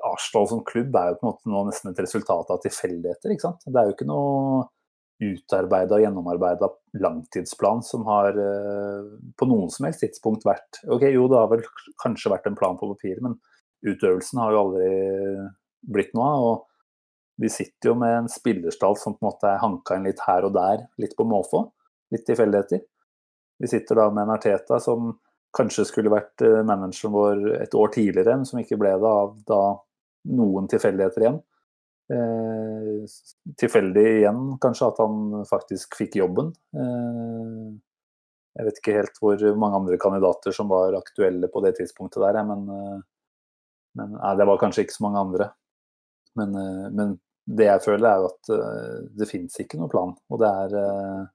Speaker 2: Arsenal som klubb er jo på en måte nå nesten et resultat av tilfeldigheter, ikke sant. Det er jo ikke noe utarbeida og gjennomarbeida langtidsplan som har uh, på noen som helst tidspunkt vært Ok, jo, det har vel kanskje vært en plan på papiret, men utøvelsen har jo aldri blitt noe av. Og vi sitter jo med en spillerstall som på en måte er hanka inn litt her og der, litt på måfå. Litt tilfeldigheter. Vi sitter da med en Arteta som kanskje skulle vært eh, manageren vår et år tidligere, men som ikke ble det av da noen tilfeldigheter igjen. Eh, tilfeldig igjen kanskje at han faktisk fikk jobben. Eh, jeg vet ikke helt hvor mange andre kandidater som var aktuelle på det tidspunktet der, men, eh, men nei, det var kanskje ikke så mange andre. Men, eh, men det jeg føler er jo at det fins ikke noen plan. Og det er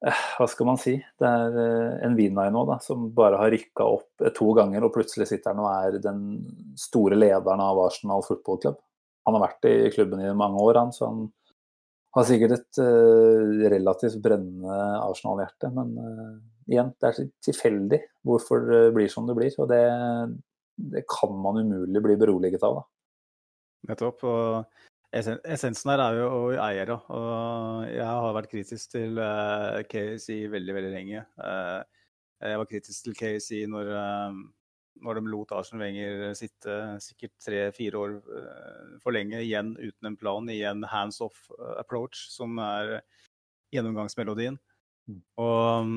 Speaker 2: hva skal man si? Det er en Vinay nå da, som bare har rykka opp to ganger, og plutselig sitter han og er den store lederen av Arsenal Football Club han har vært i klubben i mange år, han, så han har sikkert et uh, relativt brennende Arsenal-hjerte. Men uh, igjen, det er tilfeldig hvorfor det blir som det blir. Og det, det kan man umulig bli beroliget av. da.
Speaker 3: Nettopp. og Essensen her er jo eiere. Og jeg har vært kritisk til uh, eh, KSI veldig, veldig lenge. Uh, jeg var kritisk til KSI når uh, når de lot Arsen Wenger sitte sikkert tre-fire år eh, for lenge igjen uten en plan, i en hands off eh, approach, som er gjennomgangsmelodien. Mm. Og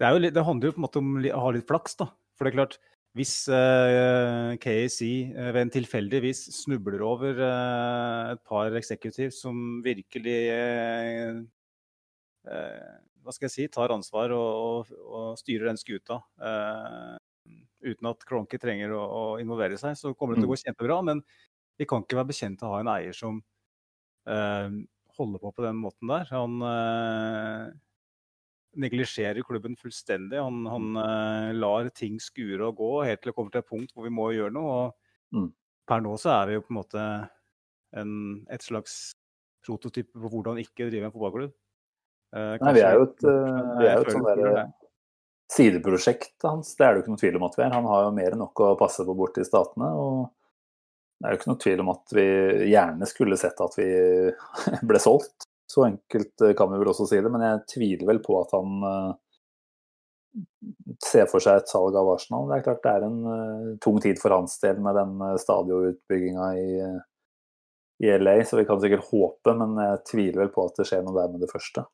Speaker 3: det, jo, det, handler jo på en måte om å ha litt flaks, da. For det er klart, hvis uh, KAC uh, ved en tilfeldigvis snubler over uh, et par executive som virkelig hva skal jeg si, tar ansvar og, og, og styrer den skuta uten at Cronky trenger å, å, involvere seg, så kommer det til å mm. gå kjempebra. Men vi kan ikke være bekjent av å ha en eier som eh, holder på på den måten der. Han eh, neglisjerer klubben fullstendig. Han, han uh, lar ting skure og gå helt til det kommer til et punkt hvor vi må gjøre noe. og mm. Per nå så er vi jo på en måte en, et slags prototype på hvordan ikke drive en fotballklubb.
Speaker 2: Uh, Nei, vi er jo et, uh, vi er jo et sånn derre sideprosjektet hans, det er det jo ikke noe tvil om at vi er. Han har jo mer enn nok å passe på borte i Statene. og Det er jo ikke noe tvil om at vi gjerne skulle sett at vi ble solgt. Så enkelt kan vi vel også si det, men jeg tviler vel på at han uh, ser for seg et salg av Arsenal. Det er klart det er en uh, tung tid for hans del med den stadionutbygginga i, i LA, så vi kan sikkert håpe, men jeg tviler vel på at det skjer noe der med det første.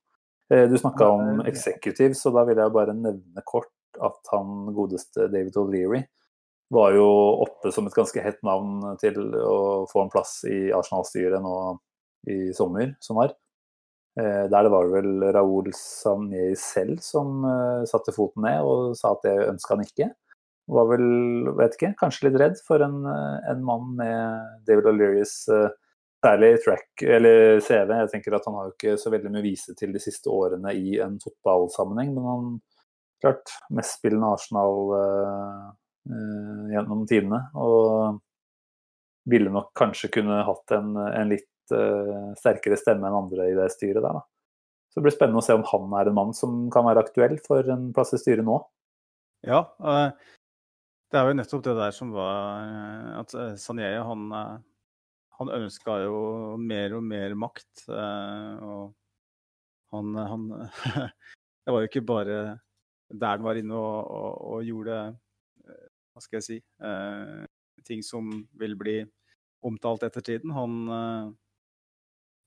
Speaker 2: Eh, du snakka om executive, så da vil jeg bare nevne kort at han godeste David O'Leary var jo oppe som et ganske hett navn til å få en plass i Arsenal-styret nå i sommer som var. Eh, der det var vel Raoul Sagné selv som uh, satte foten ned og sa at det ønska han ikke. Var vel, vet ikke, kanskje litt redd for en, en mann med David O'Learys særlig track, eller CV. Jeg tenker at Han har jo ikke så veldig mye å vise til de siste årene i en fotballsammenheng, men han klart mestspillende Arsenal uh, gjennom tidene. Og ville nok kanskje kunne hatt en, en litt uh, sterkere stemme enn andre i det styret der. Da. Så det blir spennende å se om han er en mann som kan være aktuell for en plass i styret nå.
Speaker 3: Ja, Det er jo nettopp det der som var eh, At eh, Sanjay han, eh, han ønska jo mer og mer makt. Og han, han Det var jo ikke bare der han var inne og, og, og gjorde Hva skal jeg si Ting som vil bli omtalt etter tiden. Han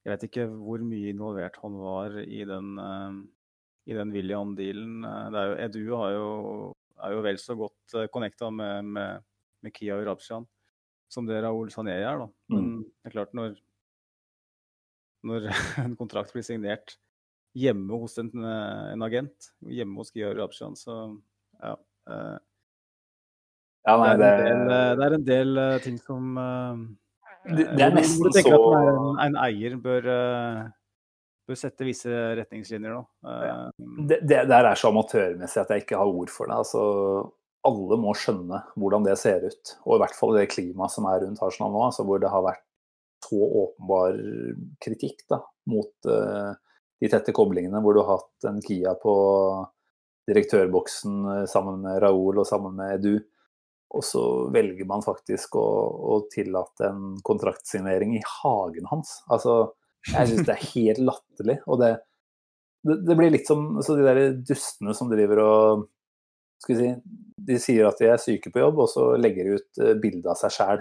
Speaker 3: Jeg vet ikke hvor mye involvert han var i den, i den William-dealen. Edu har jo er jo vel så godt uh, connecta med, med, med Kia Urabshan som det Raoul Sané er. Da. Men mm. det er klart, når, når en kontrakt blir signert hjemme hos en, en agent, hjemme hos Kia Urabshan, så ja. Uh, ja nei, det, er del, eh, det, er en del, ting som
Speaker 2: det, det, er nesten så
Speaker 3: en, en, eier bør bør sette visse retningslinjer nå. Ja.
Speaker 2: Eh, det, det, der er så amatørmessig at jeg ikke har ord for det. Altså, alle må skjønne hvordan det ser ut. Og i hvert fall det klimaet som er rundt Arsenal nå, altså, hvor det har vært så åpenbar kritikk da, mot uh, de tette koblingene, hvor du har hatt en Kia på direktørboksen sammen med Raoul og sammen med Edu. Og så velger man faktisk å, å tillate en kontraktsignering i hagen hans. Altså, jeg syns det er helt latterlig. Og det, det, det, blir litt som så de der dustene som driver og skal vi si, De sier at de er syke på jobb, og så legger de ut eh, bilde av seg sjæl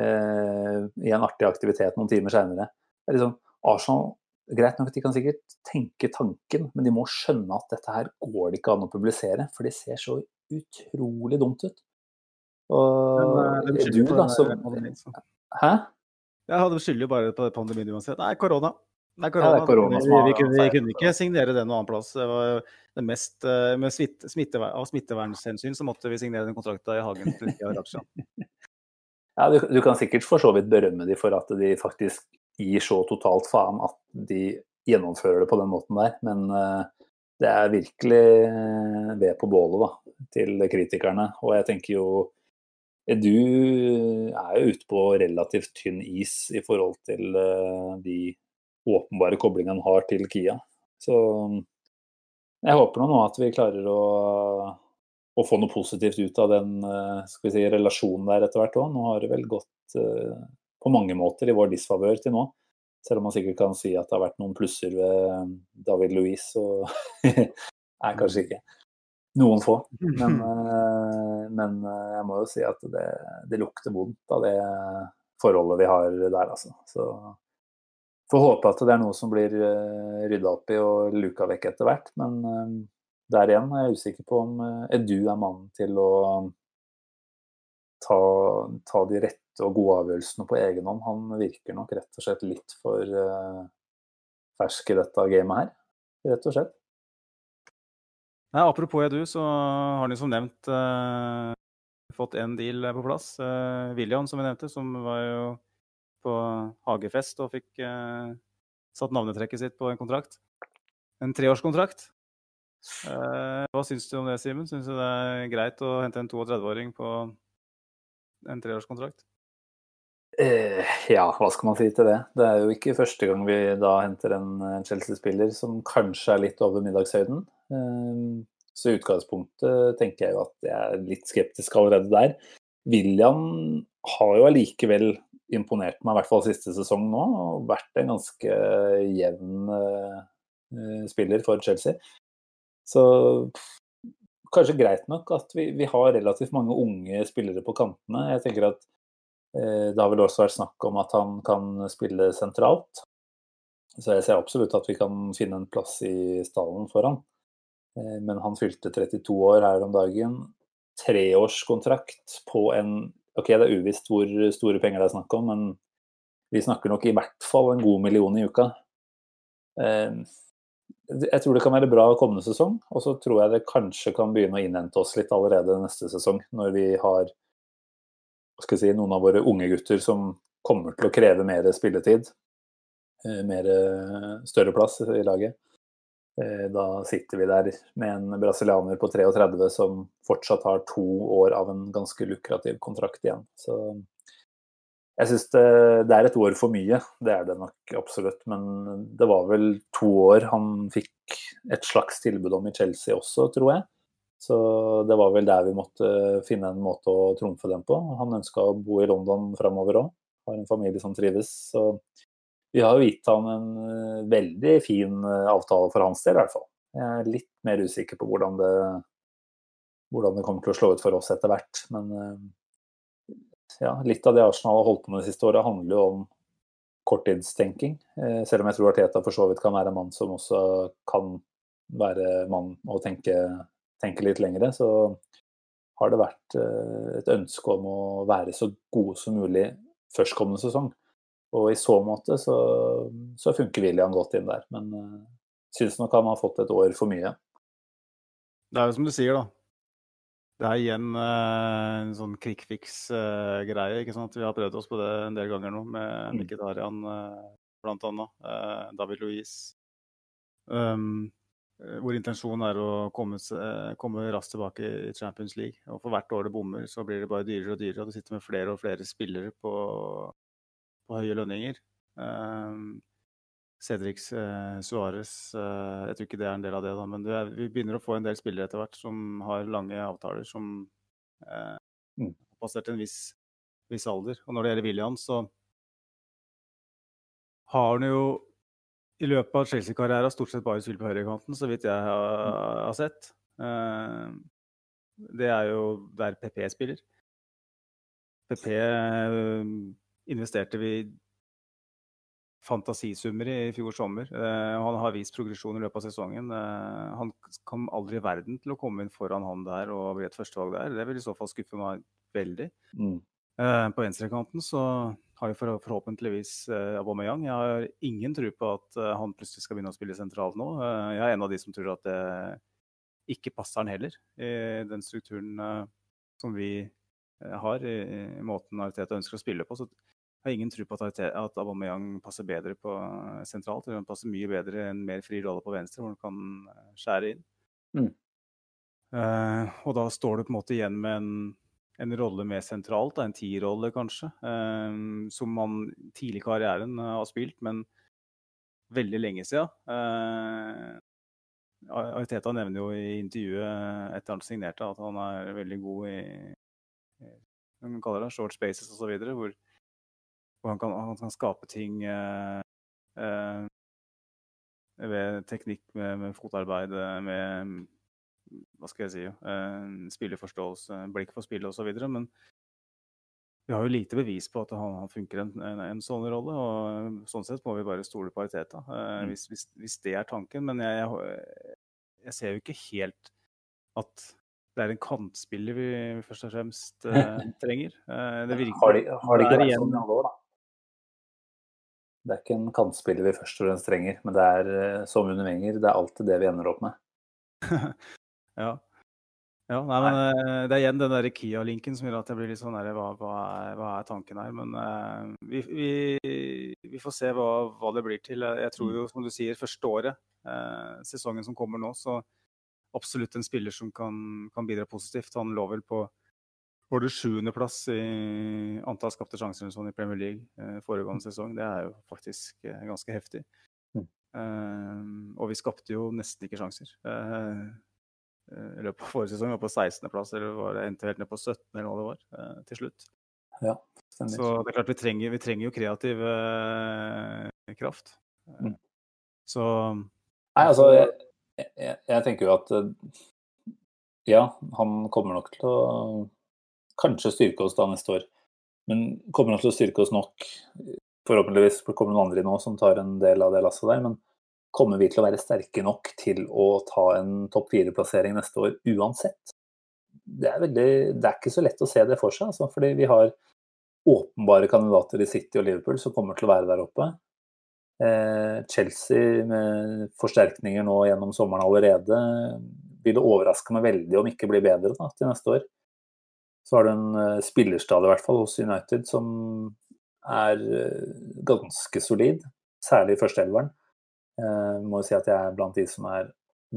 Speaker 2: eh, i en artig aktivitet noen timer seinere. Liksom, Arsenal Greit nok de kan sikkert tenke tanken, men de må skjønne at dette her går det ikke an å publisere, for det ser så utrolig dumt ut. Og men, eh, du, da, som Hæ?
Speaker 3: Jeg hadde skylder jo bare på pandemien uansett. Nei, korona. Det er korona. Ja, det er korona vi, vi, kunne, vi, kunne, ikke signere det noen annen plass. Det var det mest, eh, med smitte, smittevern, Av smittevernhensyn så måtte vi signere den kontrakten i hagen til
Speaker 2: Ja, du, du, kan sikkert for så vidt berømme de for at de faktisk gir så totalt faen at de gjennomfører det på den måten der. Men uh, det er virkelig ved på bålet da, til kritikerne. Og jeg tenker jo du er jo ute på relativt tynn is i forhold til eh, de åpenbare koblingene har til Kia. Så jeg håper nå at vi klarer å, å, få noe positivt ut av den eh, si, relasjonen der etter hvert òg. Nå har det vel gått eh, på mange måter i vår disfavør til nå. Selv om man sikkert kan si at det har vært noen plusser ved David Louise, så Nei, kanskje ikke. Noen få. Men, eh, men, eh, jeg må jo si at det, det, lukter vondt av det forholdet vi har der, altså. Så får håpe at det er noe som blir eh, rydda opp i og luka vekk etter hvert. Men der igjen er jeg usikker på om Edu er mannen til å ta, ta, de rette og gode avgjørelsene på egen hånd. Han virker nok rett og slett litt for fersk i dette gamet her, rett og slett.
Speaker 3: Nei, apropos Edu, så har de som nevnt uh, fått en deal på plass. Uh, William, som vi nevnte, som var jo på hagefest og fikk uh, satt navnetrekket sitt på en kontrakt. En treårskontrakt. hva syns du om det, Simen? Syns du det er greit å hente en 32-åring på en treårskontrakt?
Speaker 2: Eh, ja, hva skal man si til det? Det er jo ikke første gang vi da henter en Chelsea-spiller som kanskje er litt over middagshøyden. Ehm, så i utgangspunktet tenker jeg jo at jeg er litt skeptisk allerede der. William har jo allikevel imponert meg, i hvert fall siste sesong nå, og vært en ganske jevn spiller for Chelsea. Så kanskje greit nok at vi, vi, har relativt mange unge spillere på kantene. Jeg tenker at Det har vel også vært snakk om at han kan spille sentralt. Så jeg ser absolutt at vi kan finne en plass i stallen for han. Eh, men han fylte 32 år her om dagen. Treårskontrakt på en Ok, det er uvisst hvor store penger det er snakk om, men vi snakker nok i hvert fall en god million i uka. Eh, jeg tror det kan være bra kommende sesong, og så tror jeg det kanskje kan begynne å innhente oss litt allerede neste sesong, når vi har si, noen av våre unge gutter som kommer til å kreve mer spilletid. Eh, mer større plass i laget. Eh, da sitter vi der med en brasilianer på 33 som fortsatt har to år av en ganske lukrativ kontrakt igjen. Så jeg syns det, det, er et år for mye, det er det nok absolutt. Men det var vel to år han fikk et slags tilbud om i Chelsea også, tror jeg. Så det var vel der vi måtte finne en måte å trumfe dem på. Han ønska å bo i London framover òg. Har en familie som trives. Så vi har jo gitt han en eh, veldig fin eh, avtale for hans del, i hvert fall. Jeg er litt mer usikker på hvordan det, hvordan det kommer til å slå ut for oss etter hvert. Men eh, ja, litt av det Arsenal har holdt på med det siste året, handler jo om korttidstenking. Selv om jeg tror Arteta for så vidt kan være en mann som også kan være mann og tenke, tenke litt lengre, så har det vært et ønske om å være så gode som mulig førstkommende sesong. Og i så måte så, så funker William godt inn der. Men uh, syns nok han har fått et år for mye.
Speaker 3: Det er jo som du sier, da. Det er igjen uh, en sånn quick fix-greie. Uh, ikke sant? Vi har prøvd oss på det en del ganger nå, med Mikkel Arian uh, bl.a. Uh, David Louise. Um, hvor intensjonen er å komme, komme, raskt tilbake i Champions League. Og for hvert år det bommer, så blir det bare dyrere og dyrere. Og du sitter med flere og flere spillere på på høye lønninger. Um, Cedric uh, Suárez, uh, jeg tror ikke det er en del av det, da, men det er, vi begynner å få en del spillere etter hvert som har lange avtaler som uh, mm. har passert en viss, viss, alder. Og når det gjelder William, så har han jo i løpet av Chelsea-karrieren stort sett bare spilt på høyrekanten, så vidt jeg har, har sett. Uh, det er jo der PP spiller. PP investerte vi fantasisummer i i fjor sommer. Uh, han har vist progresjon i løpet av sesongen. Han kom aldri i verden til å komme inn foran han der og bli et førstevalg der. Det vil i så fall skuffe meg veldig. Mm. På venstrekanten så har jo forhåpentligvis uh, Aubameyang. Jeg har ingen tro på at han plutselig skal begynne å spille sentralt nå. jeg er en av de som tror at det ikke passer han heller, i den strukturen som vi har, i, måten Ariteta ønsker å spille på. Så jeg har ingen tro på at, at Aubameyang passer bedre på eh, sentralt. Han passer mye bedre en mer fri rolle på venstre, hvor han kan eh, skjære inn. Mm. Uh, og da står du på en måte igjen med en, en rolle mer sentralt, en tierrolle kanskje, uh, som man tidlig i karrieren uh, har spilt, men veldig lenge siden. Uh, Ariteta nevner jo i intervjuet etter han signerte at han er veldig god i, hva kaller det, short spaces osv., hvor hvor han kan, han kan skape ting eh, eh, ved teknikk med, med, fotarbeid, med hva skal jeg si, eh, Spillerforståelse, blikk for spillet osv. Men vi har jo lite bevis på at han, han funker en, en, en, sånn rolle. og Sånn sett må vi bare stole på Ariteta, eh, mm. hvis, hvis, hvis, det er tanken. Men jeg, jeg, jeg, ser jo ikke helt at det er en kantspiller vi først og fremst uh, trenger. Uh, det virker,
Speaker 2: har de, har de ikke vært sånn i alle år, da? Det er ikke en kantspiller vi først og fremst trenger, men det er som under Wenger, det er alltid det vi ender opp med.
Speaker 3: ja. ja. Nei, men uh, det er igjen den der Kia-linken som gjør at jeg blir litt sånn der, hva, hva, er, hva, er, tanken her? Men uh, vi, vi, vi, får se hva, hva, det blir til. Jeg tror jo, som du sier, første året, uh, sesongen som kommer nå, så absolutt en spiller som kan, kan bidra positivt. Han lå vel på var det sjuendeplass i antall skapte sjanser sånn i Premier League eh, foregående sesong. Det er jo faktisk eh, ganske heftig. Mm. Eh, og vi skapte jo nesten ikke sjanser. Eh, eh, I løpet av forrige sesong var på 16.-plass, eller var det endte helt ned på 17. eller hva det var, eh, til slutt.
Speaker 2: Ja,
Speaker 3: Så det er klart vi trenger, vi trenger jo kreativ kraft. Mm. Så
Speaker 2: Nei, altså jeg, jeg, jeg tenker jo at ja, han kommer nok til å kanskje styrke oss da neste år. Men kommer nok til å styrke oss nok. Forhåpentligvis kommer noen andre nå som tar en del av det lasset der. Men kommer vi til å være sterke nok til å ta en topp fire-plassering neste år uansett? Det er, veldig, det er, ikke så lett å se det for seg, altså, fordi vi har åpenbare kandidater i City og Liverpool som kommer til å være der oppe. Eh, Chelsea med forsterkninger nå gjennom sommeren allerede vil det overraske meg veldig om ikke blir bedre da, til neste år. Så har du en uh, spillerstad i hvert fall hos United som er uh, ganske solid, særlig i førsteelveren. Uh, må jo si at jeg er blant de som er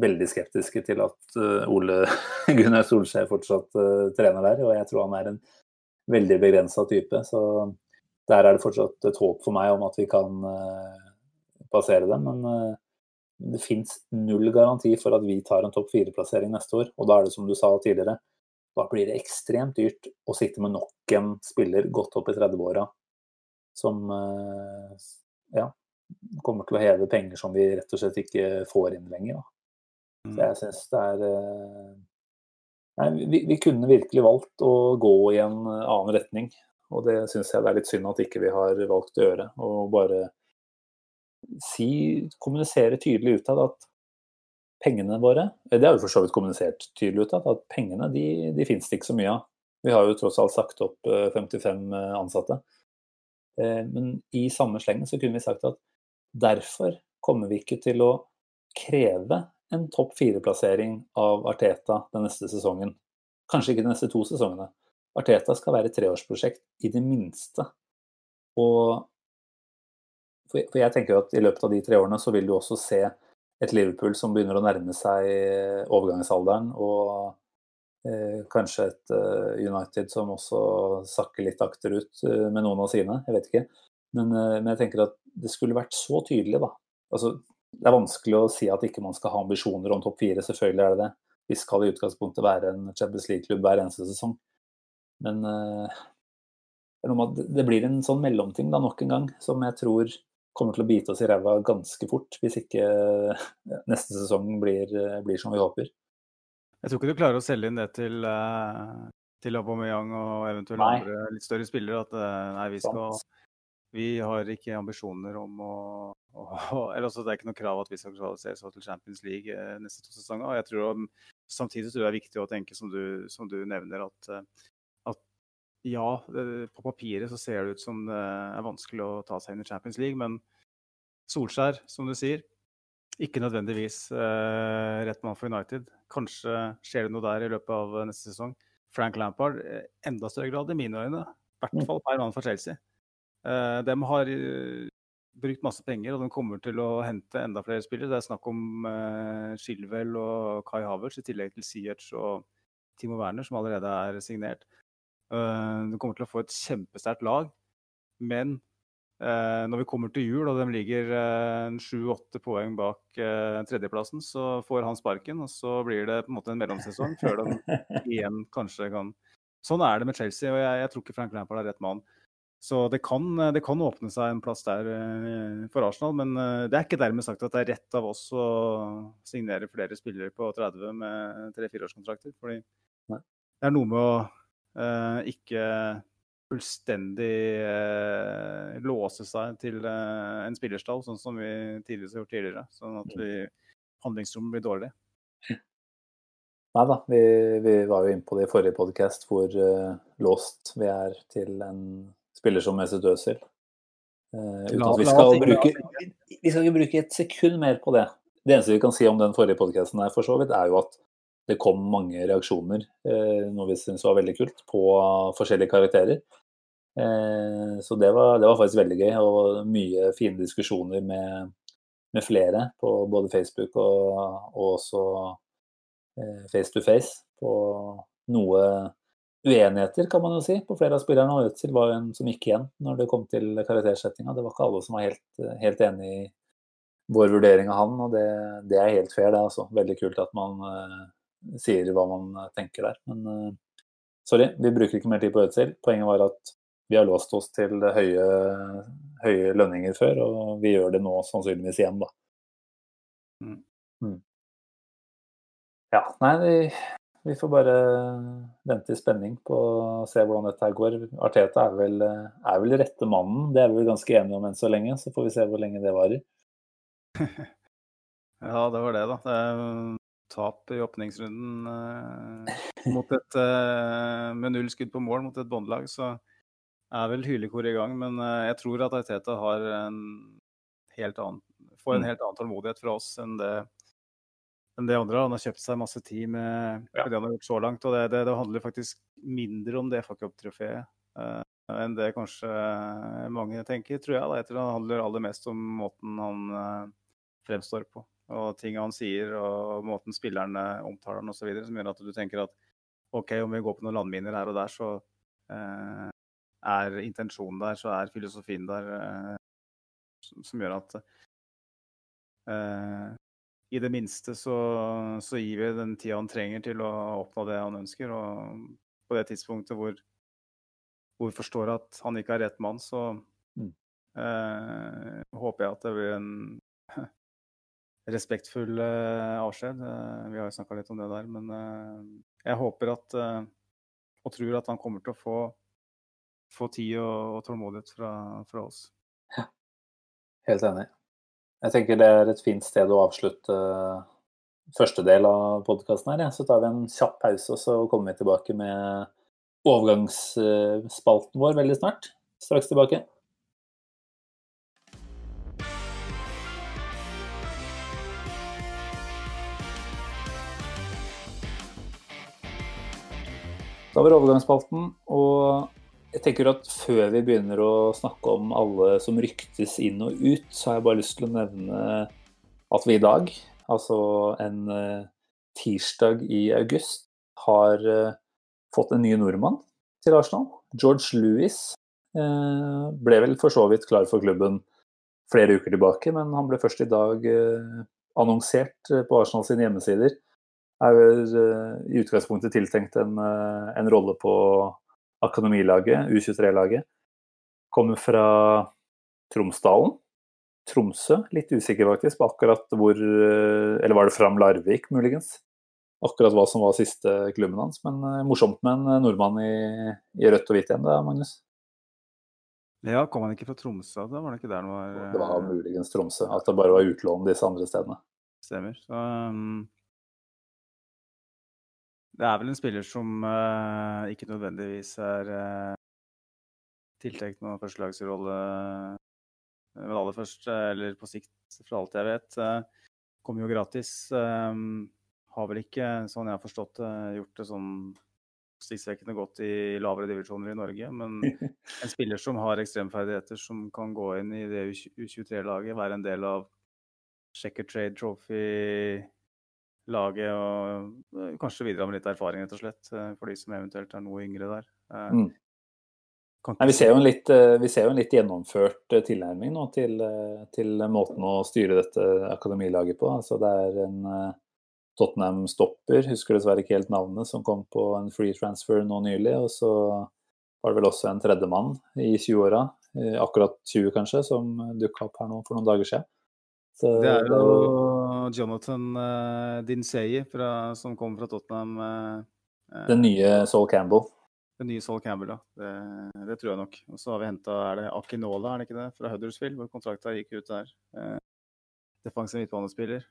Speaker 2: veldig skeptiske til at uh, Ole Gunnar Solskjær fortsatt uh, trener der, og jeg tror han er en veldig begrensa type. Så der er det fortsatt et håp for meg om at vi kan passere dem. Men det fins null garanti for at vi tar en topp fire-plassering neste år. Og da er det som du sa tidligere, da blir det ekstremt dyrt å sitte med nok en spiller godt opp i 30-åra som eh, ja, kommer til å heve penger som vi rett og slett ikke får inn lenger. Så jeg syns det er eh, Nei, vi, vi, kunne virkelig valgt å gå i en annen retning. Og det syns jeg det er litt synd at ikke vi har valgt å gjøre. Og bare si, kommunisere tydelig utad at pengene våre Det har vi for så vidt kommunisert tydelig utad, at pengene de, de finnes det ikke så mye av. Vi har jo tross alt sagt opp 55 eh, ansatte. Men i samme slengen så kunne vi sagt at derfor kommer vi ikke til å kreve en topp fire-plassering av Arteta den neste sesongen. Kanskje ikke de neste to sesongene. Arteta skal være et treårsprosjekt i det minste. Og for jeg tenker at i løpet av de tre årene så vil du også se et Liverpool som begynner å nærme seg overgangsalderen, og eh, kanskje et uh, United som også sakker litt akterut med noen av sine, jeg vet ikke. Men, uh, men, jeg tenker at det skulle vært så tydelig, da. Altså, det er vanskelig å si at ikke man skal ha ambisjoner om topp fire. Selvfølgelig er det det. Vi skal i utgangspunktet være en Champions League-klubb hver eneste sesong. Men uh, det blir en sånn mellomting da nok en gang, som jeg tror kommer til å bite oss i ræva ganske fort, hvis ikke neste sesong blir, blir, som vi håper.
Speaker 3: Jeg tror ikke du klarer å selge inn det til, til Aubameyang og eventuelt andre litt større spillere. At nei, vi skal vi har ikke ambisjoner om å, å eller altså Det er ikke noe krav at vi skal kvalifisere oss til Champions League eh, neste to sesonger. og jeg tror Samtidig tror jeg det er viktig å tenke, som du, som du nevner, at, eh, at, ja, på papiret så ser det ut som det er vanskelig å ta seg inn i Champions League, men Solskjær, som du sier, ikke nødvendigvis eh, rett mann for United. Kanskje skjer det noe der i løpet av neste sesong. Frank Lampard, eh, enda større grad i mine øyne. I hvert mm. fall per mann for Chelsea. Uh, de har uh, brukt masse penger, og de kommer til å hente enda flere spillere. Det er snakk om uh, Chilwell og Kai Havertz i tillegg til Siertz og Timo Werner, som allerede er signert. Uh, de kommer til å få et kjempesterkt lag, men når vi kommer til jul og de ligger sju-åtte poeng bak tredjeplassen, så får han sparken, og så blir det på en måte en mellomsesong før de igjen kanskje kan Sånn er det med Chelsea, og jeg, jeg tror ikke Frank Lampard er rett mann. Så det kan, det kan, åpne seg en plass der eh, for Arsenal. Men eh, det er ikke dermed sagt at det er rett av oss å signere flere spillere på 30 med tre-fireårskontrakter. Fordi det er noe med å eh, ikke fullstendig eh, låse seg til eh, en spillerstall, sånn som vi tidligere har gjort tidligere. Sånn at vi, handlingsrommet blir dårlig.
Speaker 2: Nei da, vi, vi, var jo inne på det i forrige podkast hvor uh, låst vi er til en spiller som Mesut Özil. Uh, uten at vi skal bruke Vi skal ikke bruke et sekund mer på det. Det eneste vi kan si om den forrige podkasten her, for så vidt, er jo at det kom mange reaksjoner, uh, noe vi syntes var veldig kult, på forskjellige karakterer. Uh, så det var, det var, faktisk veldig gøy, og mye fine diskusjoner med, med flere på både Facebook og, og også face to face på noe uenigheter, kan man jo si, på flere av spillerne. Og Øtzil var jo en som gikk igjen når det kom til karaktersettinga. Det var ikke alle som var helt, helt enig i vår vurdering av han, og det, det er helt fair, det. er altså. Veldig kult at man uh, sier hva man tenker der. Men uh, sorry, vi bruker ikke mer tid på Øtzil. Poenget var at vi har låst oss til høye, høye lønninger før, og vi gjør det nå sannsynligvis igjen, da. Mm. Mm. Ja, nei, vi får bare vente i spenning på å se hvordan dette her går. Arteta er vel, er vel rette mannen, det er vi vel ganske enige om enn så lenge. Så får vi se hvor lenge det varer.
Speaker 3: ja, det var det, da. Det er tap i åpningsrunden eh, mot et, eh, med null skudd på mål mot et båndlag, så er vel hylekor i gang. Men eh, jeg tror at Arteta har en helt annen, får en mm. helt annen tålmodighet fra oss enn det enn det andre. Han har kjøpt seg masse tid med ja. det han har gjort så langt. og Det, det, det handler faktisk mindre om det FA Cup-trofeet uh, enn det kanskje mange tenker, tror jeg. Da. Jeg tror det handler aller mest om måten han uh, fremstår på. Og ting han sier og måten spillerne omtaler han osv. Som gjør at du tenker at OK, om vi går på noen landminer her og der, så uh, er intensjonen der, så er filosofien der, som, som gjør at i det minste så, så, gir vi den tida han trenger til å oppnå det han ønsker. Og på det tidspunktet hvor, hvor vi forstår at han ikke er rett mann, så mm. eh, håper jeg at det blir en respektfull eh, avskjed. Eh, vi har jo snakka litt om det der, men eh, jeg håper at og tror at han kommer til å få, få tid og, og tålmodighet fra, fra, oss. Ja,
Speaker 2: helt enig. Jeg tenker det er et fint sted å avslutte første del av podkasten her. Ja. Så tar vi en kjapp pause, og så kommer vi tilbake med overgangsspalten vår veldig snart. Straks tilbake. Da var overgangsspalten. Og jeg tenker at før vi begynner å snakke om alle som ryktes inn og ut, så har jeg bare lyst til å nevne at vi i dag, altså en uh, tirsdag i august, har uh, fått en ny nordmann til Arsenal. George Louis uh, ble vel for så vidt klar for klubben flere uker tilbake, men han ble først i dag annonsert på Arsenal sine hjemmesider er i utgangspunktet tiltenkt en, en rolle på akademilaget, U23-laget. Kommer fra Tromsdalen. Tromsø, litt usikker faktisk på akkurat hvor uh, Eller var det Fram Larvik, muligens? Akkurat hva som var siste klubben hans. Men morsomt med en nordmann i, i rødt og hvitt igjen, da, Magnus?
Speaker 3: Ja, kom han ikke fra Tromsø? Da var det ikke der han var
Speaker 2: Det var muligens Tromsø. At det bare var utlån disse andre stedene.
Speaker 3: Stemmer. Så, um, det er vel en spiller som uh, ikke nødvendigvis er uh, tiltenkt noen førstelagsrolle men aller først, eller på sikt, fra alt jeg vet. Uh, kommer jo gratis. Um, har vel ikke, sånn jeg har forstått det, gjort det sånn stikkvekkende godt i lavere divisjoner i Norge. Men en spiller som har ekstremferdigheter, som kan gå inn i det U23-laget, være en del av Checker Trade Trophy laget og eh, kanskje videre med litt erfaring, rett og slett, eh, for de som eventuelt er noe yngre der. Eh, mm.
Speaker 2: Nei, vi, ser jo en litt, vi ser jo en litt gjennomført tilnærming nå til, til, måten å styre dette akademilaget på. Altså det er en Tottenham-stopper, husker dessverre ikke helt navnet, som kom på en free transfer nå nylig. Og så var det vel også en tredjemann i 20-åra, akkurat 20 kanskje, som dukka opp her nå for noen dager siden.
Speaker 3: Så det er jo Jonathan uh, Dinseye som kommer fra Tottenham.
Speaker 2: Uh, den nye Saul Campbell.
Speaker 3: Den nye Saul Campbell, ja. Det, det tror jeg nok. Og så har vi henta Akinola, er det ikke det? Fra Huddersfield, hvor kontrakta gikk ut der. Uh, defensiv midtbanespiller.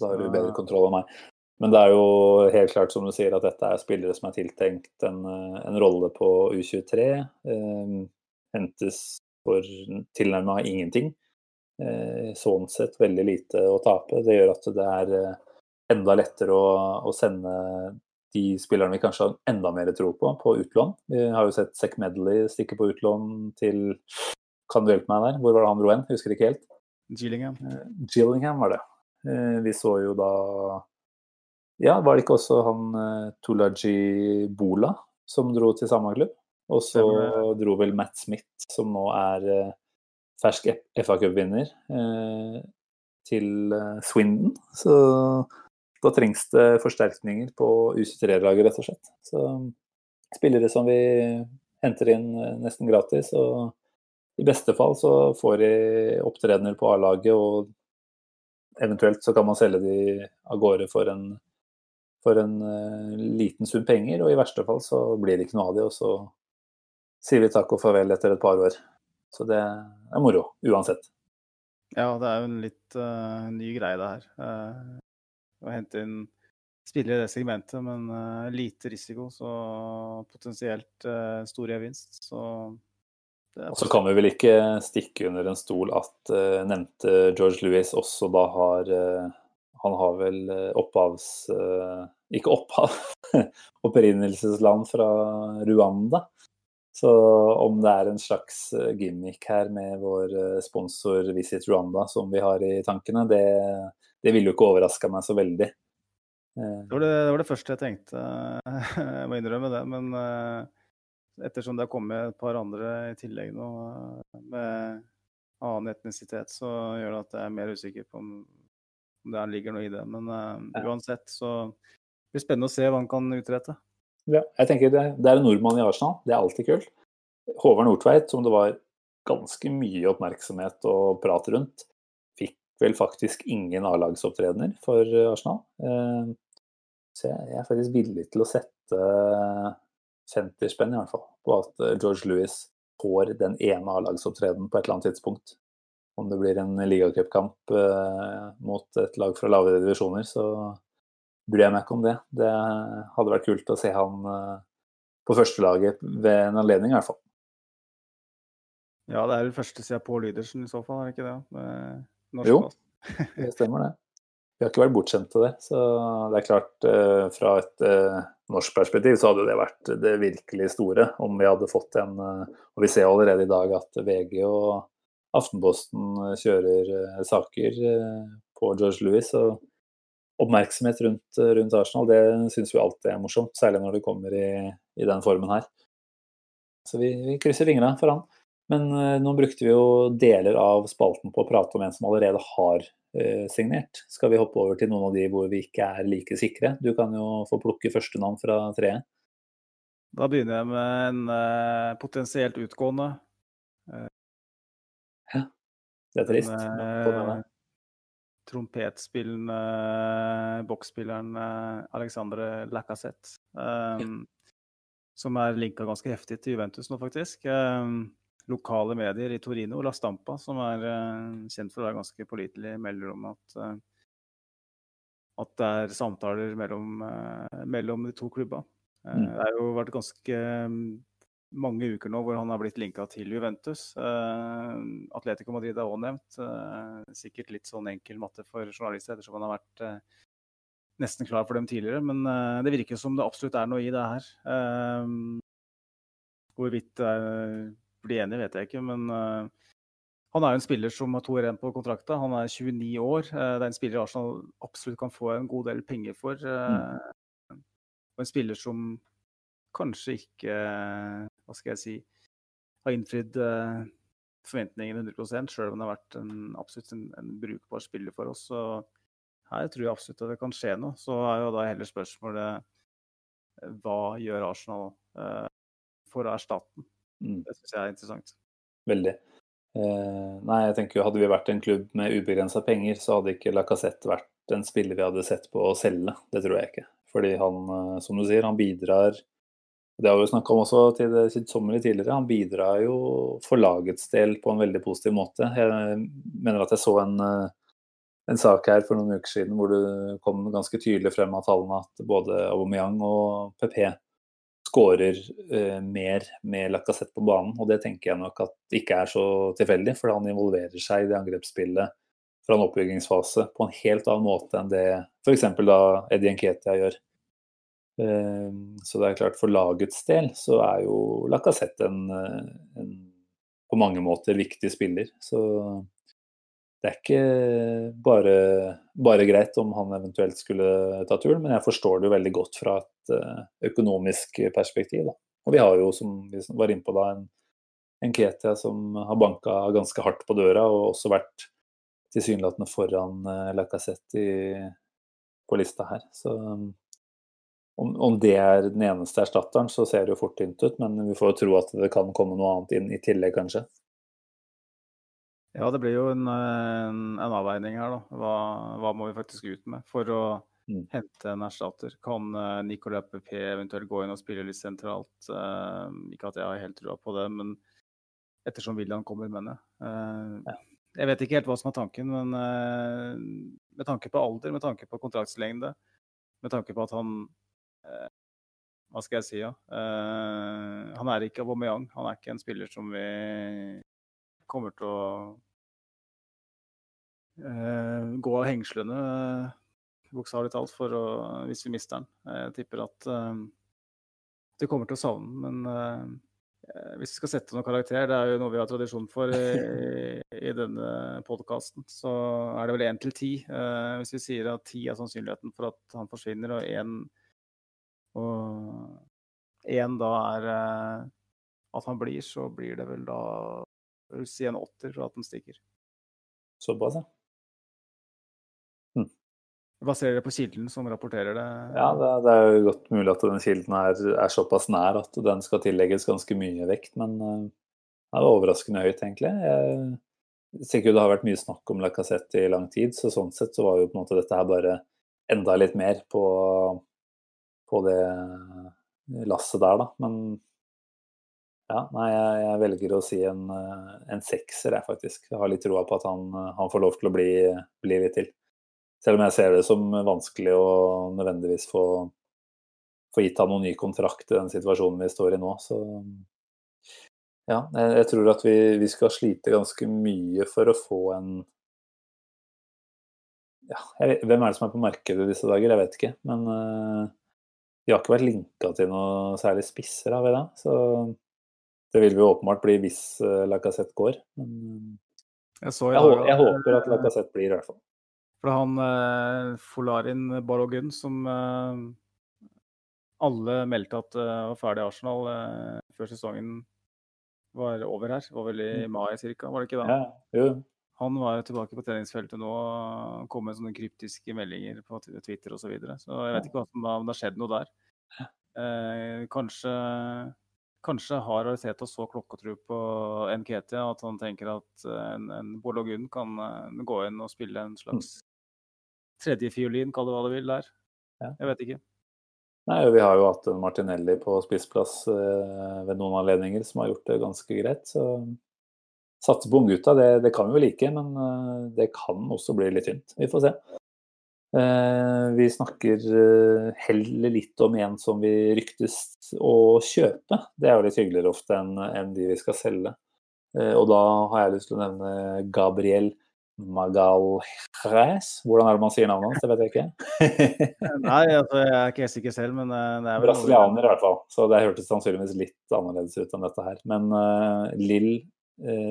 Speaker 2: Da har du bedre kontroll enn meg. Men det er jo helt klart som du sier at dette er spillere som er tiltenkt en, en rolle på U23. Eh, hentes for tilnærma ingenting. Eh, sånn sett veldig lite å tape. Det gjør at det er eh, enda lettere å, å sende de spillerne vi kanskje har enda mer tro på, på utlån. Vi har jo sett Zack Medley stikke på utlån til Kan du hjelpe meg der? Hvor var det han dro hen? Husker ikke helt.
Speaker 3: Gillingham.
Speaker 2: Eh, Gillingham var det. Vi så jo da Ja, var det ikke også han Tulaji Bola som dro til samme klubb? Og så dro vel Matt Smith, som nå er fersk FA Cup-vinner eh, til eh, Swindon. Så da trengs det forsterkninger på U23-laget, rett og slett. Så spillere som vi henter inn eh, nesten gratis. Og i beste fall så får de opptredener på A-laget, og eventuelt så kan man selge de av gårde for en, for en liten sum penger. Og i verste fall så blir det ikke noe av de, og så sier vi takk og farvel etter et par år. Så det er moro uansett.
Speaker 3: Ja, det er jo en litt uh, ny greie, det her. Uh, å hente inn spillere i det segmentet, men uh, lite risiko, så potensielt stor gevinst. Så
Speaker 2: og så kan vi vel ikke stikke under en stol at nevnte George Louis også da har Han har vel opphavs... ikke opphav, opprinnelsesland fra Ruanda. Så om det er en slags eh, gimmick her med vår eh, sponsor Visit Rwanda som vi har i tankene, det, det ville jo ikke overraska meg så veldig.
Speaker 3: Eh. Det var det, det var det, første jeg tenkte, jeg må innrømme det. Men ettersom det har kommet et par andre i tillegg nå med annen etnisitet, så gjør det at jeg er mer usikker på om, det ligger noe i det. Men uansett så det blir spennende å se hva han kan utrette.
Speaker 2: Ja, jeg tenker det, det er en nordmann i Arsenal, det er alltid kult. Håvard Nordtveit, som det var ganske mye oppmerksomhet og prat rundt, fikk vel faktisk ingen A-lagsopptredener for Arsenal. Eh, Så jeg er faktisk villig til å sette senterspenn, i hvert fall på at eh, George Lewis får den ene A-lagsopptredenen på et eller annet tidspunkt. Om det blir en ligacupkamp eh, mot et lag fra lavere divisjoner, så bryr jeg meg ikke om det. Det hadde vært kult å se han eh, på førstelaget ved en anledning, i hvert fall.
Speaker 3: Ja, det er vel første sida på Lydersen i så fall, er det ikke det? det
Speaker 2: Jo. Det stemmer, det. Vi har ikke vært bortskjemt til det. Så det er klart, eh, fra et eh, norsk perspektiv så hadde det vært det virkelig store om vi hadde fått en Og vi ser allerede i dag at VG og Aftenposten kjører saker på George Lewis. Og oppmerksomhet rundt, rundt Arsenal, det syns vi alltid er morsomt. Særlig når det kommer i, i den formen her. Så vi, vi krysser fingra for han. Men eh, nå brukte vi jo deler av spalten på å prate om en som allerede har eh, signert. Skal vi hoppe over til noen av de hvor vi ikke er like sikre? Du kan jo få plukke første navn fra treet.
Speaker 3: Da begynner jeg med en eh, potensielt utgående. Ja.
Speaker 2: Det er trist.
Speaker 3: En,
Speaker 2: men få med
Speaker 3: eh,
Speaker 2: det.
Speaker 3: Trompetspillende boksspilleren Alexandre Lacassette. Um, som er linka ganske heftig til Juventus nå, faktisk. Um, lokale medier i Torino, La Stampa, som er uh, kjent for å være ganske pålitelig, melder om at uh, at det er samtaler mellom, uh, mellom de to klubba.
Speaker 2: Mm.
Speaker 3: Det har jo vært ganske mm, mange uker nå hvor han har blitt linka til Juventus. Uh, Atletico Madrid er òg nevnt. Uh, sikkert litt sånn enkel matte for journalister, ettersom han har vært uh, nesten klar for dem tidligere. Men det virker som det absolutt er noe i det her. Hvorvidt er- blir enig, vet jeg ikke, men han er jo en spiller som har to igjen på kontrakta. Han er 29 år. Det er en spiller Arsenal absolutt kan få en god del penger for. Mm. Og en spiller som kanskje ikke, hva skal jeg si, har innfridd eh, forventningene 100 selv om det har vært en, absolutt en, en brukbar spiller for oss. Så her tror jeg absolutt at det kan skje noe. Så er jo da heller spørsmålet eh, hva gjør Arsenal eh, for å erstatte den?
Speaker 2: Mm.
Speaker 3: Det syns jeg er interessant.
Speaker 2: Veldig. Eh, nei, jeg tenker jo Hadde vi vært en klubb med ubegrensa penger, så hadde ikke Lacassette vært en spiller vi hadde sett på å selge. Det tror jeg ikke. Fordi han, eh, som du sier, han bidrar Det har vi snakka om også til det kjedsommelige tidligere. Han bidrar jo for lagets del på en veldig positiv måte. Jeg mener at jeg så en, eh, en sak her for noen uker siden hvor det kom ganske tydelig frem av tallene at både Aubameyang og PP skårer eh, mer med Lacassette på banen. Og det tenker jeg nok at ikke er så tilfeldig, for han involverer seg i det angrepsspillet fra en oppbyggingsfase på en helt annen måte enn det f.eks. da Eddie Nketia gjør. Eh, så det er klart, for lagets del så er jo Lacassette en, eh, en på mange måter viktig spiller. Så det er ikke bare, bare greit om han eventuelt skulle ta turen, men jeg forstår det jo veldig godt fra et eh, økonomisk perspektiv. Da. Og vi har jo, som vi var inne på da, en, en Ketia som har banka ganske hardt på døra, og også vært tilsynelatende foran uh, Lacassette på lista her. Så om, om det er den eneste erstatteren, så ser det jo fort tynt ut, men vi får jo tro at det kan komme noe annet inn i tillegg, kanskje.
Speaker 3: Ja, det blir jo en, en, en avveining her, da. Hva, hva, må vi faktisk ut med for å
Speaker 2: Mm.
Speaker 3: hente en erstatter? Kan uh, Nicolai PP eventuelt gå inn og spille litt sentralt? Uh, ikke at jeg har helt trua på det, men ettersom William kommer, mener jeg. Uh, jeg vet ikke helt hva som er tanken, men med tanke på alder, med tanke på kontraktslengde, med tanke på at han Hva skal jeg si, ja? han er ikke Aubameyang. Han er ikke en spiller som vi kommer til å uh, gå av hengslene, bokstavelig talt, for å, hvis vi mister den. Jeg tipper at det kommer til å savne den, men hvis vi skal sette noen karakter, det er jo noe vi har tradisjon for i, i denne podkasten, så er det vel én til ti. hvis vi sier at ti er sannsynligheten for at han forsvinner, og én og én da er at han blir, så blir det vel da jeg vil si en åtter for at den stikker.
Speaker 2: Såpass, ja. Hm.
Speaker 3: Baserer det på kilden som rapporterer det?
Speaker 2: Ja, det, det er jo godt mulig at den kilden er, er, såpass nær at den skal tillegges ganske mye vekt, men uh, det er overraskende høyt, egentlig. Jeg tenker jo det har vært mye snakk om Lacassette i lang tid, så sånn sett så var jo på en måte dette her bare enda litt mer på, på det lasset der, da. Men ja, nei, jeg, jeg velger å si en, en sekser, jeg faktisk. Jeg har litt troa på at han, han, får lov til å bli, bli litt til. Selv om jeg ser det som vanskelig å nødvendigvis få, få gitt han noen ny kontrakt i den situasjonen vi står i nå. Så ja, jeg, jeg tror at vi, vi, skal slite ganske mye for å få en ja, jeg, Hvem er det som er på markedet disse dager? Jeg vet ikke. Men uh, vi har ikke vært linka til noe særlig spisser, har vi det? Så det vil vi åpenbart bli hvis uh, Lacassette går. Men, jeg, så, jeg, jeg, jeg håper at Lacassette blir, i hvert fall.
Speaker 3: For han eh, Folarin Balogun, som eh, alle meldte at eh, var ferdig i Arsenal eh, før sesongen var over her, var vel i mm. mai ca., var det ikke da?
Speaker 2: Ja, jo.
Speaker 3: Han var tilbake på treningsfeltet nå og kom med sånne kryptiske meldinger på Twitter osv. Så, videre. så jeg vet ikke om det har skjedd noe der. Eh, kanskje, kanskje har Ariteta så klokketro på Nketia at han tenker at en, en Bologun kan uh, gå inn og spille en slags tredjefiolin, kall det hva du vil, der. Jeg vet ikke.
Speaker 2: Nei, Vi har jo hatt Martinelli på spissplass eh, ved noen anledninger som har gjort det ganske greit. så Satse på unggutta, det, det kan vi jo like, men eh, det kan også bli litt tynt. Vi får se. Eh, vi snakker eh, heller litt om en som vi ryktes å kjøpe. Det er jo litt hyggeligere ofte enn en de vi skal selge. Eh, og da har jeg lyst til å nevne Gabriel Magalhres. Hvordan er det man sier navnet hans? Det vet jeg ikke.
Speaker 3: Nei, altså, jeg er ikke helt sikker selv, men det er
Speaker 2: vel Brasilianer i hvert fall, så det hørtes sannsynligvis litt annerledes ut enn dette her. Men uh, Lill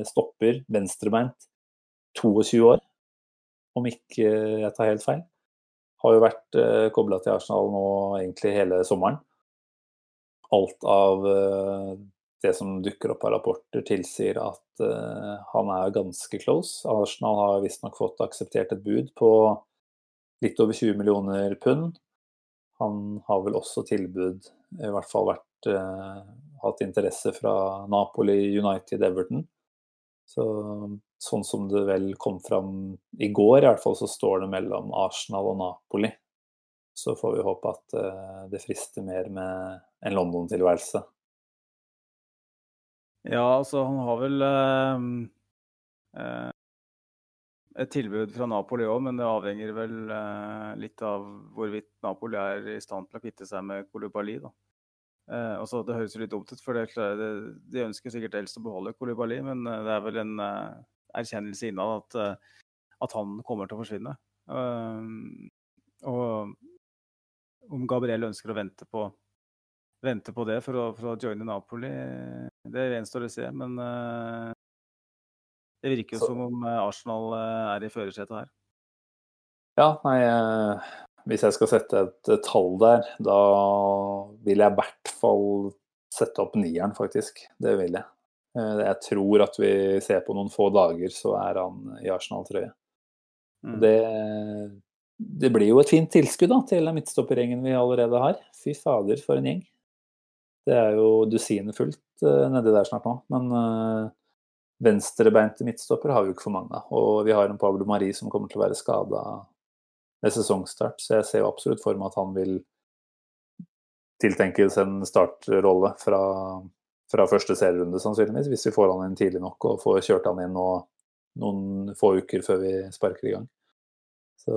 Speaker 2: stopper venstrebeint, 22 år, om ikke jeg tar helt feil. Har jo vært uh, kobla til Arsenal nå egentlig hele sommeren. Alt av uh, det som dukker opp av rapporter, tilsier at uh, han er ganske close. Arsenal har visstnok fått akseptert et bud på litt over 20 millioner pund. Han har vel også tilbud, i hvert fall vært, hatt interesse fra Napoli, United, Everton. Så, sånn som det vel kom fram i går, i hvert fall så står det mellom Arsenal og Napoli. Så får vi håpe at uh, det frister mer med en London-tilværelse.
Speaker 3: Ja, altså han har vel eh, eh, et tilbud fra Napoli òg, men det avhenger vel eh, litt av hvorvidt Napoli er i stand til å kvitte seg med Kolubali, Da. Eh, altså, det høres jo litt dumt ut, for det, det, de ønsker sikkert helst å beholde Kolibali, men eh, det er vel en eh, erkjennelse innad at, at, han kommer til å forsvinne. og om Gabriel ønsker å vente på vente på det for å, for å joine Napoli, det gjenstår å se. Men uh, det virker jo som om Arsenal uh, er i førersetet her.
Speaker 2: Ja, nei uh, Hvis jeg skal sette et, et tall der, da vil jeg i hvert fall sette opp nieren, faktisk. Det vil jeg. Jeg tror at vi ser på noen få dager, så er han i Arsenal-trøye. Mm. Det, det, blir jo et fint tilskudd da, til midtstoppergjengen vi allerede har. Fy fader, for en gjeng. Det er jo dusinet fullt uh, nedi der snart nå. Men uh, venstrebeinte midtstopper har vi jo ikke for mange av. Og vi har en Pablo Mari som kommer til å være skada ved sesongstart, så jeg ser jo absolutt for meg at han vil tiltenkes en startrolle fra, fra første serierunde, sannsynligvis, hvis vi får han inn tidlig nok og får kjørt han inn nå noen få uker før vi sparker i gang. Så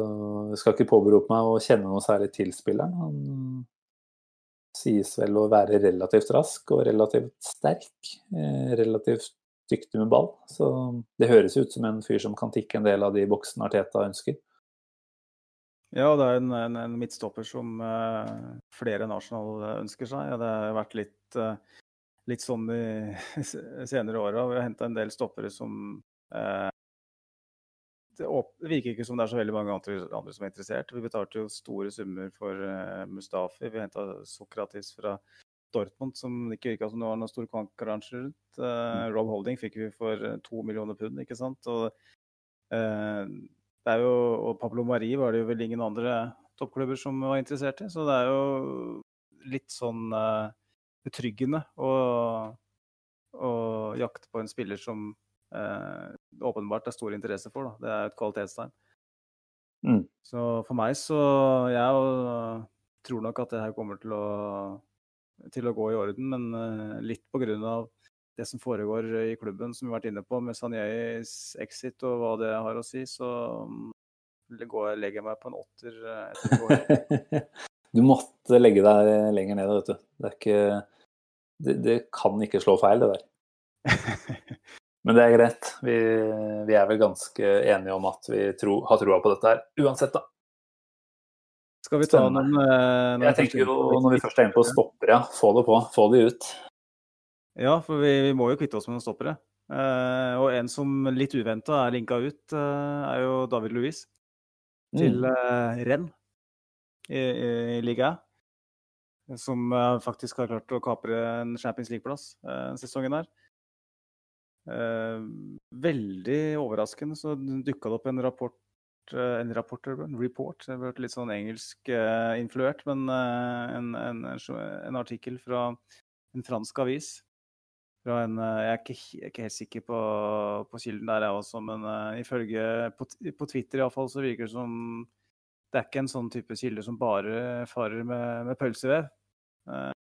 Speaker 2: jeg skal ikke påberope meg å kjenne noe særlig til spilleren. Han sies vel å være relativt rask og relativt sterk. Eh, relativt dyktig med ball. Så det høres ut som en fyr som kan tikke en del av de boksene Arteta ønsker.
Speaker 3: Ja, det er en, en, en midtstopper som uh, flere enn Arsenal ønsker seg. Det har vært litt, uh, litt sånn i senere åra. Vi har henta en del stoppere som uh, det, virker ikke som det er så veldig mange andre, andre, som er interessert. Vi betalte jo store summer for Mustafi. Vi henta Sokratis fra Dortmund, som ikke virka som det var noen stor konkurranse rundt. Uh, Rob Holding fikk vi for to millioner pund, ikke sant. Og, det er jo, og Pablo Mari var det jo vel ingen andre toppklubber som var interessert i. Så det er jo litt sånn uh, betryggende å, å, jakte på en spiller som uh, åpenbart er stor interesse for. Da. Det er et kvalitetstegn. Mm. Så for meg så Jeg tror nok at det her kommer til å, til å gå i orden, men uh, litt på grunn av det som foregår i klubben, som vi har vært inne på, med Sanjeis exit og hva det har å si, så mm, går, legger jeg meg på en åtter etter
Speaker 2: du måtte legge deg lenger ned, vet du. Det, ikke, det, det kan ikke slå feil, det der. Men det er greit. Vi, vi, er vel ganske enige om at vi tro, har troa på dette her, uansett, da.
Speaker 3: Skal vi ta noen, eh,
Speaker 2: noen Jeg tenker jo, Når vi først er inne på stoppere, ja, få det på. Få det ut.
Speaker 3: Ja, for vi, vi må jo kvitte oss med noen stoppere. Eh, og en som litt uventa er linka ut, eh, er jo David Louis til mm. eh, renn i, i, i ligaen. Som faktisk har klart å kapre en Champions League-plass eh, sesongen her. Eh, veldig overraskende så dukka det opp en rapport en rapport, en report, det ble litt sånn engelsk-influert, men en, en, en, artikkel fra en fransk avis fra en eh, Jeg er ikke, ikke helt sikker på, på, kilden der, jeg også, men uh, ifølge på, på Twitter iallfall så virker det som det er ikke en sånn type kilde som bare farer med, med pølsevev. Uh,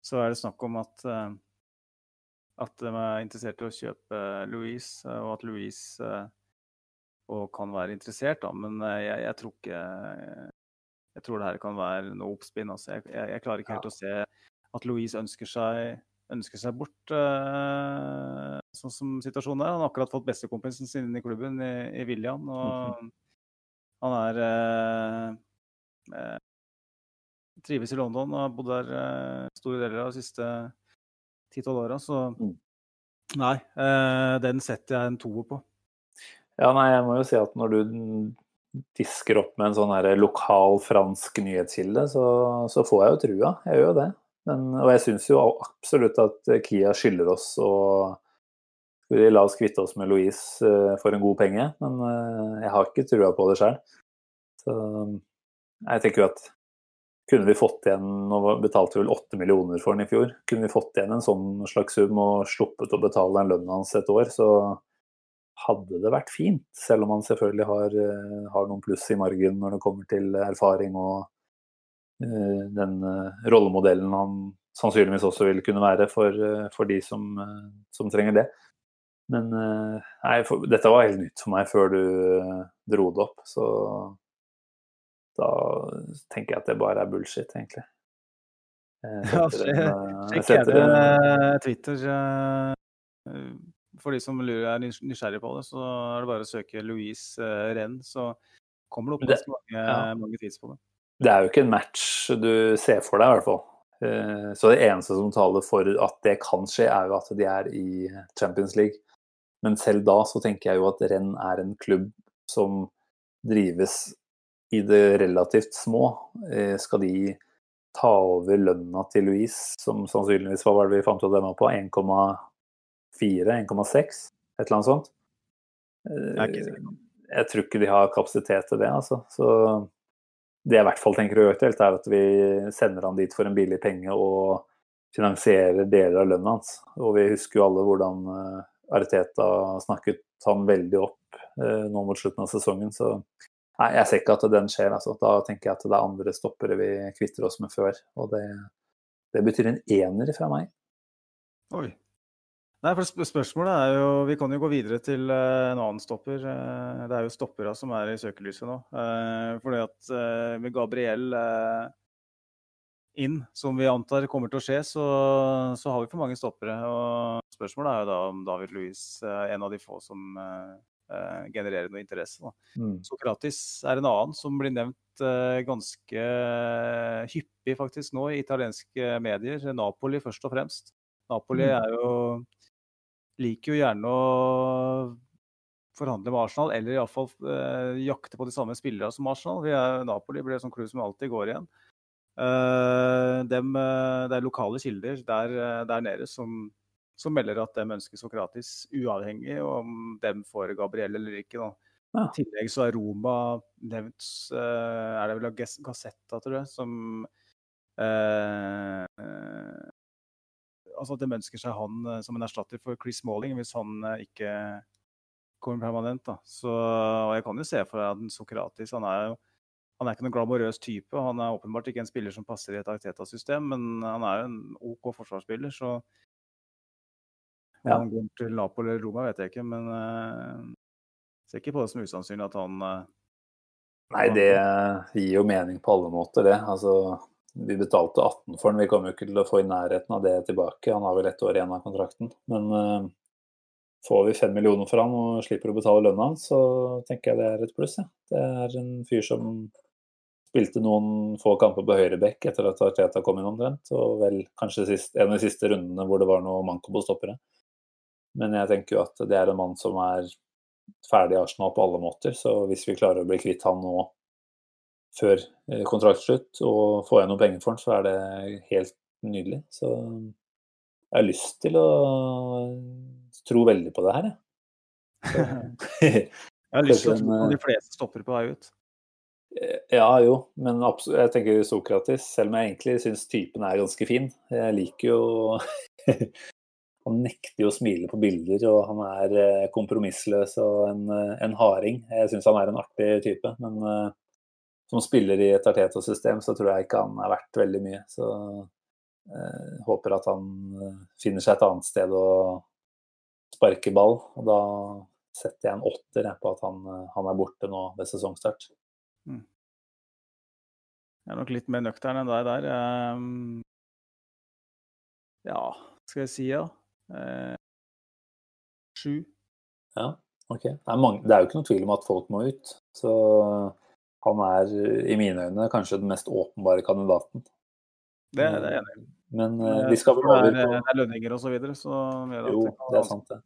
Speaker 3: så er det snakk om at uh, at de er interessert i å kjøpe Louise, og at Louise og kan være interessert, da. Men jeg, jeg, tror ikke Jeg tror det her kan være noe oppspinn. Altså. Jeg, jeg, jeg klarer ikke helt ja. å se at Louise ønsker seg ønsker seg bort, uh, sånn som situasjonen er. Han har akkurat fått bestekompisen sin i klubben, i, i William. Og mm. han er uh, uh, trives i London og har bodd der store deler av de siste ti-tolv åra. Så mm. nei, den setter jeg en toer på.
Speaker 2: Ja, nei, jeg må jo si at når du disker opp med en sånn lokal fransk nyhetskilde, så, så, får jeg jo trua. Jeg gjør jo det. Men, og jeg syns jo absolutt at Kia skylder oss å La oss kvitte oss med Louise uh, for en god penge, men jeg har ikke trua på det sjøl. Så jeg tenker jo at kunne vi fått igjen Nå betalte vi vel 8 millioner for den i fjor. Kunne vi fått igjen en sånn slags sum og sluppet å betale den lønnen hans et år, så hadde det vært fint. Selv om han selvfølgelig har, har noen pluss i margen når det kommer til erfaring og Eh, den eh, rollemodellen han sannsynligvis også vil kunne være for, eh, for de som, som, trenger det. Men nei, for, dette var helt nytt for meg før du dro det opp, så da tenker jeg at det bare er bullshit, egentlig.
Speaker 3: Ja, sjekk gjerne Twitter. For de som lurer er nysgjerrig på det, så er det bare å søke Louise Renn, så kommer det opp ganske mange, ja. mange tweets på det
Speaker 2: det er jo ikke en match du ser for deg, i hvert fall. Eh, så det eneste som taler for at det kan skje, er jo at de er i Champions League. Men selv da så tenker jeg jo at Renn er en klubb som drives i det relativt små. Eh, skal de ta over lønna til Louise, som sannsynligvis var det vi fant ut var på, 1,4-1,6? Et eller annet sånt? Eh, jeg tror ikke de har kapasitet til det, altså. Så det jeg i hvert fall tenker er aktuelt, er at vi sender han dit for en billig penge og finansierer deler av lønna hans. Og vi husker jo alle hvordan uh, Ariteta snakket han veldig opp uh, nå mot slutten av sesongen. Så nei, jeg ser ikke at den skjer. Altså. Da tenker jeg at det er andre stoppere vi kvitter oss med før. Og det, det betyr en ener fra meg.
Speaker 3: Oi. Nei, for Spørsmålet er jo Vi kan jo gå videre til uh, en annen stopper. Uh, det er jo stoppere som er i søkelyset nå. Uh, fordi at med Gabriel inn, som vi antar kommer til å skje, så, så, har vi for mange stoppere. Og spørsmålet er jo da om David Louis er en av de få som genererer noe interesse. Mm. Sokratis er en annen som blir nevnt ganske hyppig faktisk nå i italienske medier. Napoli først og fremst. Napoli mm. er jo liker jo gjerne å forhandle med Arsenal, eller iallfall eh, jakte på de samme spillerne som Arsenal. Vi er, Napoli blir sånn klubb som alltid går igjen. Uh, dem, uh, det er lokale kilder der, uh, der nede som, som, melder at dem ønsker Sokratis, uavhengig om dem får Gabriel eller ikke. Da. I tillegg så er Roma nevnt Er det vel av Gazzetta, tror jeg, som eh, Altså at det ønsker seg han som en erstatter for Chris Smalling hvis han ikke kommer permanent. da. Så, og jeg kan jo se for meg at Sokratis han er jo han er ikke noen glamorøs type. Han er åpenbart ikke en spiller som passer i et Arteta-system, men han er jo en OK forsvarsspiller, så om ja. han går til Napoli eller Roma, vet jeg ikke, men uh, ser ikke på det som usannsynlig at han uh,
Speaker 2: Nei, det gir jo mening på alle måter, det. Altså, vi betalte 18 for den, vi kommer jo ikke til å få i nærheten av det tilbake. Han har vel ett år igjen av kontrakten. Men uh, får vi fem millioner for han og slipper å betale lønna hans, så tenker jeg det er et pluss. Ja. Det er en fyr som spilte noen få kamper på høyrebekk etter at Arteta kom inn omtrent, og vel kanskje sist, en av de siste rundene hvor det var noe manko på stoppere. Men jeg tenker jo at det er en mann som er ferdig i Arsenal på alle måter, så hvis vi klarer å bli kvitt han nå før eh, kontraktslutt og får jeg noen penger for den, så er det helt nydelig. Så jeg har lyst til å tro veldig på det her,
Speaker 3: jeg. jeg har lyst til å tro på de fleste stopper på vei ut.
Speaker 2: Eh, ja jo, men jeg tenker Sokratis, selv om jeg egentlig syns typen er ganske fin. Jeg liker jo Han nekter jo å smile på bilder, og han er eh, kompromissløs og en, eh, en harding. Jeg syns han er en artig type, men som spiller i et Arteta-system så tror jeg ikke han er verdt veldig mye. Så eh, håper at han finner seg et annet sted å sparke ball. Og da setter jeg en åtter på at han, han er borte nå ved sesongstart. Mm.
Speaker 3: Jeg er nok litt mer nøktern enn deg der. Um, ja, skal jeg si ja. Uh, sju.
Speaker 2: Ja, OK. Det er, mange, det er, jo ikke noe tvil om at folk må ut. Så han er i mine øyne kanskje den mest åpenbare kandidaten.
Speaker 3: Det, det er enig i.
Speaker 2: Men uh, vi skal vel over
Speaker 3: på Det er lønninger og så videre, så
Speaker 2: Jo, det er sant, det.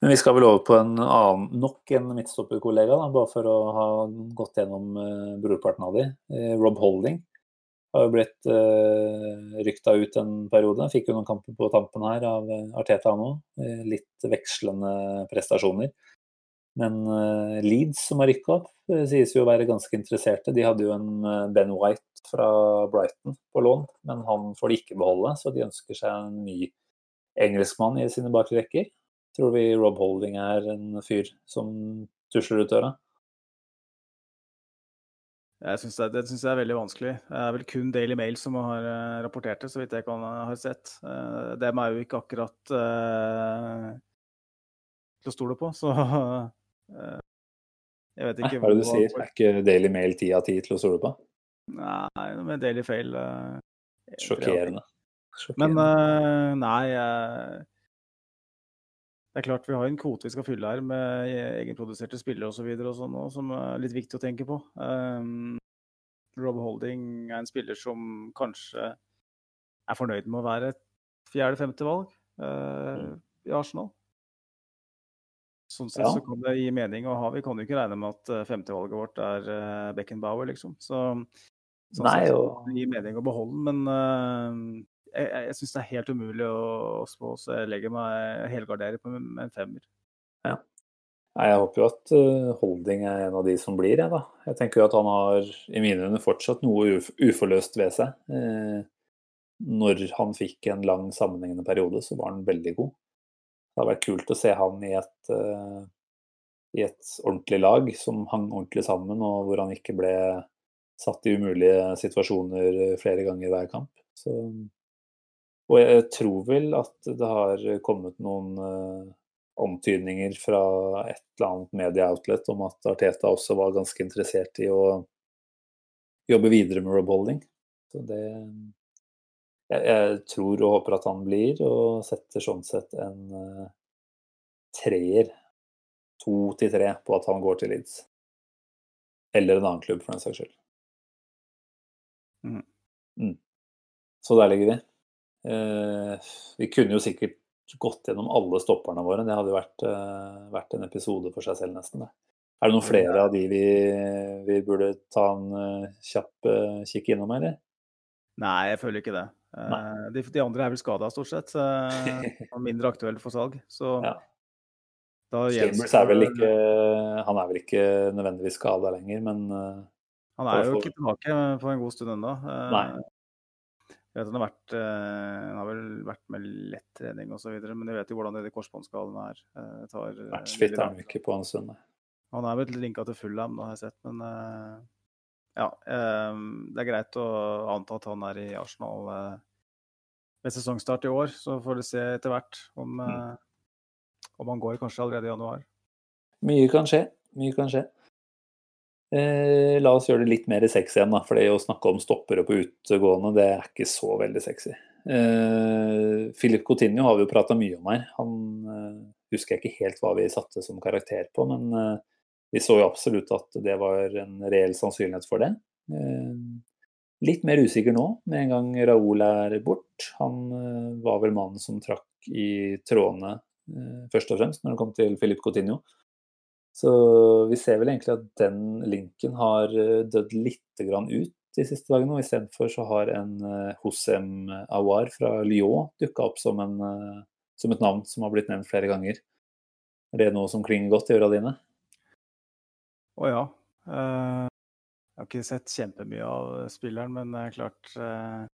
Speaker 2: Men vi skal vel over på en annen, nok en midtstopperkollega, bare for å ha gått gjennom uh, brorparten av de. Uh, Rob Holding har jo blitt uh, rykta ut en periode. Fikk jo noen kamper på tampen her av eh, Arteta nå. Litt vekslende prestasjoner. Men uh, Leeds, som har rykka opp, uh, sies jo å være ganske interesserte. De hadde jo en Ben White fra Brighton på lån, men han får de ikke beholde. Så de ønsker seg en ny engelskmann i sine bakre rekker. Tror vi Rob Holding er en fyr som tusler ut døra?
Speaker 3: Jeg synes det, det synes jeg er veldig vanskelig. Det er vel kun Daily Mail som har rapportert det, så vidt jeg kan ha sett. Dem er jo ikke akkurat til å stole på, så jeg vet ikke
Speaker 2: Hva er det du sier? Er ikke Daily Mail ti av ti til å stole på?
Speaker 3: Nei, med Daily Fail
Speaker 2: Sjokkerende.
Speaker 3: Men nei det er klart Vi har en kvote vi skal fylle her med egenproduserte spillere osv. Så sånn, som er litt viktig å tenke på. Um, Rob Holding er en spiller som kanskje er fornøyd med å være et fjerde-femte valg uh, i Arsenal. Sånn sett ja. så kan det gi mening å ha. Vi kan jo ikke regne med at uh, femtevalget vårt er uh, Beckenbauer, liksom. Så sånn Nei, sett så det gi mening å beholde den, men uh, jeg, jeg syns det er helt umulig å, å spå, så jeg legger meg helgardere på med en femmer.
Speaker 2: Ja. Jeg håper jo at Holding er en av de som blir, jeg, da. Jeg tenker jo at han har i mine øyne fortsatt noe uf uforløst ved seg. Eh, når han fikk en lang sammenhengende periode, så var han veldig god. Det hadde vært kult å se han i et, uh, i et ordentlig lag som hang ordentlig sammen, og hvor han ikke ble satt i umulige situasjoner flere ganger hver kamp. Så og jeg tror vel at det har kommet noen uh, omtydninger fra et eller annet medieoutlet om at Arteta også var ganske interessert i å jobbe videre med Rob Holding. Så det jeg, jeg, tror og håper at han blir, og setter sånn sett en uh, treer, to til tre, på at han går til Leeds. Eller en annen klubb, for den saks skyld. Mm. Mm. Så der ligger vi. Uh, vi kunne jo sikkert gått gjennom alle stopperne våre. Det hadde jo vært, uh, vært en episode for seg selv, nesten. Det. Er det noen flere av de vi, vi burde ta en kjapp kikk innom, eller?
Speaker 3: Nei, jeg føler ikke det. Uh, de, de, andre er vel skada, stort sett. Og mindre aktuelle for salg. Så ja. Da
Speaker 2: Chambers er vel ikke Han er vel ikke nødvendigvis skada lenger, men uh,
Speaker 3: Han er jo ikke tilbake på en god stund ennå. Jeg vet han har vært Han har vel vært med lett trening osv., men jeg vet jo hvordan de korsbåndskadene er.
Speaker 2: Matchfit er han ikke på en stund. nei.
Speaker 3: Han er vel linka til Fulham, har jeg sett, men ja. Det er greit å anta at han er i Arsenal ved sesongstart i år. Så får vi se etter hvert om, mm. om han går kanskje allerede i januar.
Speaker 2: Mye kan skje. Mye kan skje. Eh, la oss gjøre det litt mer sexy igjen, da. For det å snakke om stoppere på utegående, det er ikke så veldig sexy. Eh, Philip Coutinho har vi jo prata mye om her. Han eh, husker jeg ikke helt hva vi satte som karakter på, men eh, vi så jo absolutt at det var en reell sannsynlighet for det. Eh, litt mer usikker nå, med en gang Raoul er bort. Han eh, var vel mannen som trakk i trådene først og fremst når det kom til Philip Coutinho. Så vi ser vel egentlig at den linken har dødd litt ut de siste dagene. og Istedenfor så har en Hosem Awar fra Lyon dukka opp som, en, som, et navn som har blitt nevnt flere ganger. Er det noe som klinger godt i øra dine?
Speaker 3: Å ja. Uh, jeg har ikke sett kjempemye av spilleren, men det er klart uh,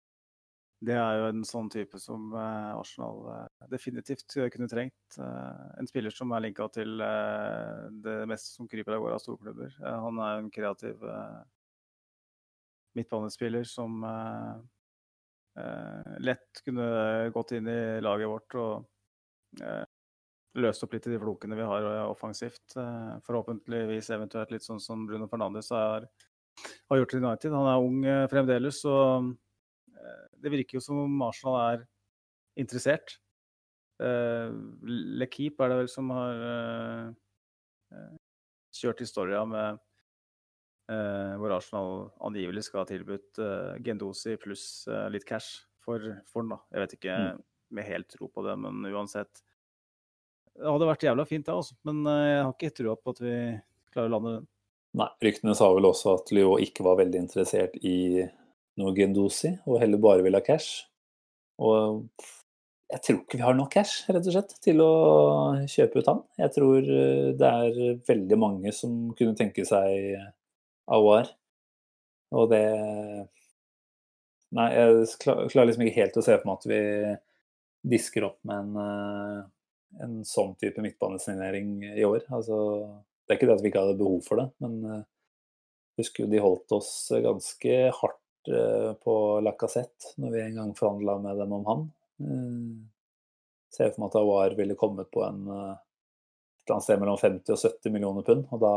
Speaker 3: Det er jo en sånn type som uh, Arsenal definitivt kunne trengt. en spiller som er linka til det meste som kryper av gårde av storklubber. han er en kreativ midtbanespiller som lett kunne gått inn i laget vårt og løst opp litt i de flokene vi har eh, offensivt. Eh, forhåpentligvis eventuelt litt sånn som Bruno Fernandes har, har gjort i United. Han er ung eh, fremdeles, og det virker jo som om Arsenal er interessert. Lekip er det vel som har kjørt historia med hvor Arsenal angivelig skal ha tilbudt Gendosi pluss litt cash for, for den. da. Jeg vet ikke mm. med helt tro på det, men uansett det hadde vært jævla fint, det, altså. Men eh, jeg har ikke trua på at vi klarer å lande den.
Speaker 2: Nei, ryktene sa vel også at Lyon ikke var veldig interessert i noe Gendosi, og heller bare ville ha cash. Og jeg tror ikke vi har nok cash, rett og slett, til å kjøpe ut han. Jeg tror eh, det er veldig mange som kunne tenke seg Awar. Og det Nei, jeg klarer liksom ikke helt å se for meg at vi disker opp med en eh, en sånn type midtbanesignering i år. Altså, det er ikke det at vi ikke hadde behov for det, men uh, husker jo de holdt oss ganske hardt uh, på Lacassette når vi en gang forhandla med dem om han. Ser for meg at Awar ville kommet på en et eller annet sted mellom 50 og 70 millioner pund, og da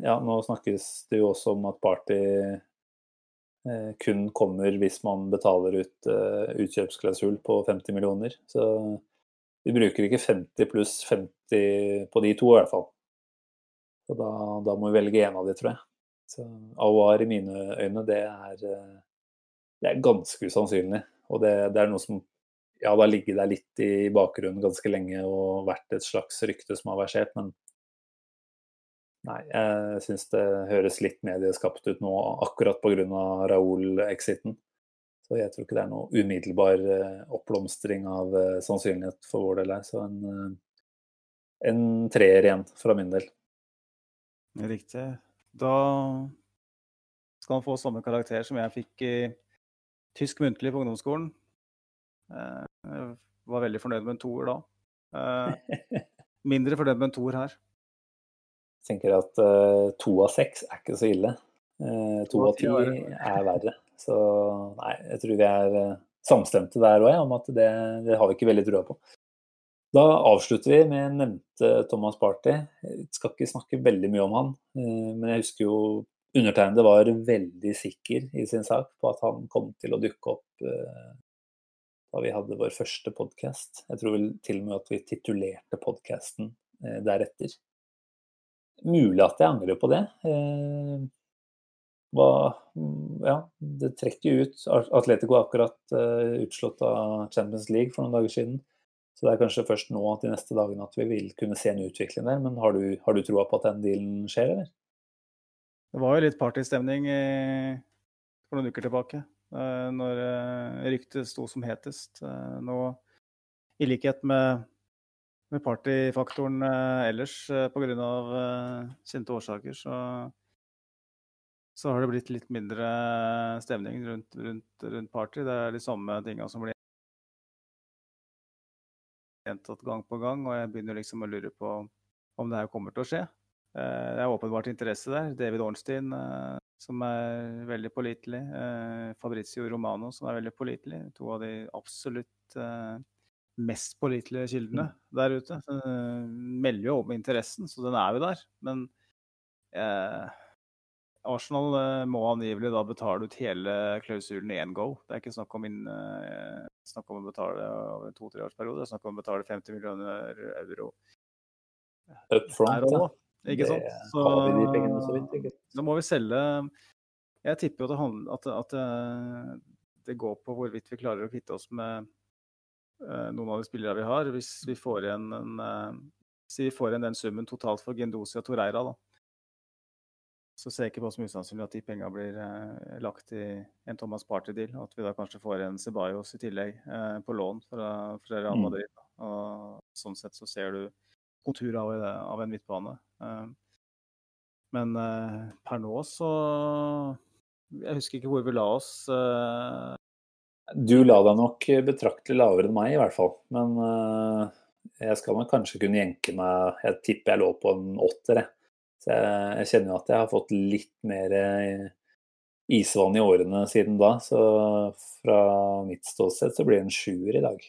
Speaker 2: Ja, nå snakkes det jo også om at Party kun kommer hvis man betaler ut utkjøpsklausul på 50 millioner. Så vi bruker ikke 50 pluss 50 på de to, i hvert fall. Så da, da må vi velge en av de, tror jeg. Så Awar i mine øyne, det er, det er ganske usannsynlig. Og det, det, er noe som ja, har ligget der litt i bakgrunnen ganske lenge og vært et slags rykte som har versert, men nei, jeg syns det høres litt medieskapt ut nå akkurat pga. Raoul-exiten. Så jeg tror ikke det er noe umiddelbar eh, oppblomstring av eh, sannsynlighet for vår del her. Så en, eh, en treer igjen fra min del.
Speaker 3: Riktig. Da skal han få samme karakter som jeg fikk i tysk muntlig på ungdomsskolen. Jeg var veldig fornøyd med en toer da. Mindre fornøyd med en toer her.
Speaker 2: Jeg tenker at to av seks er ikke så ille. To av ti er verre. Så nei, jeg tror vi er eh, samstemte der òg, om at det, det, har vi ikke veldig trua på. Da avslutter vi med nevnte Thomas Party. Jeg skal ikke snakke veldig mye om han, eh, men jeg husker jo undertegnede var veldig sikker i sin sak på at han kom til å dukke opp eh, da vi hadde vår første podkast. Jeg tror vel til og med at vi titulerte podkasten deretter. Mulig at jeg angrer på det var Ja, det trekker ut. Atletico er akkurat uh, utslått av Champions League for noen dager siden. Så det er kanskje først nå de neste dagene at vi vil kunne se en utvikling der. Men har du, har du troa på at den dealen skjer, eller?
Speaker 3: Det var jo litt partystemning for noen uker tilbake, uh, når uh, ryktet sto som hetest. Nå, i likhet med med partyfaktoren eh, ellers eh, pga. Eh, kjente årsaker, så, så har det blitt litt mindre stemning rundt, rundt, rundt party. Det er de samme tinga som blir gjentatt gang på gang, og jeg begynner liksom å lure på om det her kommer til å skje. Eh, det er åpenbart interesse der. David Ornstein, eh, som er veldig pålitelig. Eh, Fabrizio Romano, som er veldig pålitelig. To av de absolutt mest pålitelige kildene mm. der ute. melder jo om interessen, så den er jo der. Men eh, Arsenal må angivelig da betale ut hele klausulen i én go. Det er ikke snakk om, inn, eh, snakk om å betale over en to-tre års periode. Det er snakk om å betale 50 millioner euro.
Speaker 2: Up front, ja.
Speaker 3: Ikke sant? Så, de pengene så vidt, ikke? Da må vi selge Jeg tipper jo at, at, at, eh, det går på hvorvidt vi klarer å kvitte oss med noen av de spillerne vi har. Hvis vi får igjen en, vi får igjen den summen totalt for Gendosi og Toreira, da. Så ser jeg ikke på som usannsynlig at de pengene blir eh, lagt i en Thomas Party-deal. At vi da kanskje får en Ceballos i tillegg på lån fra, fra Real mm. Madrid. Mm. Og sånn sett så ser du kontur av, av en midtbane. Eh, men eh, per nå så Jeg husker ikke hvor vi la oss. Eh.
Speaker 2: Du la deg nok betraktelig lavere enn meg, i hvert fall. Men jeg skal nok kanskje kunne jenke meg Jeg tipper jeg lå på en åtter, jeg. Så jeg, jeg kjenner jo at jeg har fått litt mer isvann i årene siden da. Så fra mitt ståsted så blir det en sjuer i dag.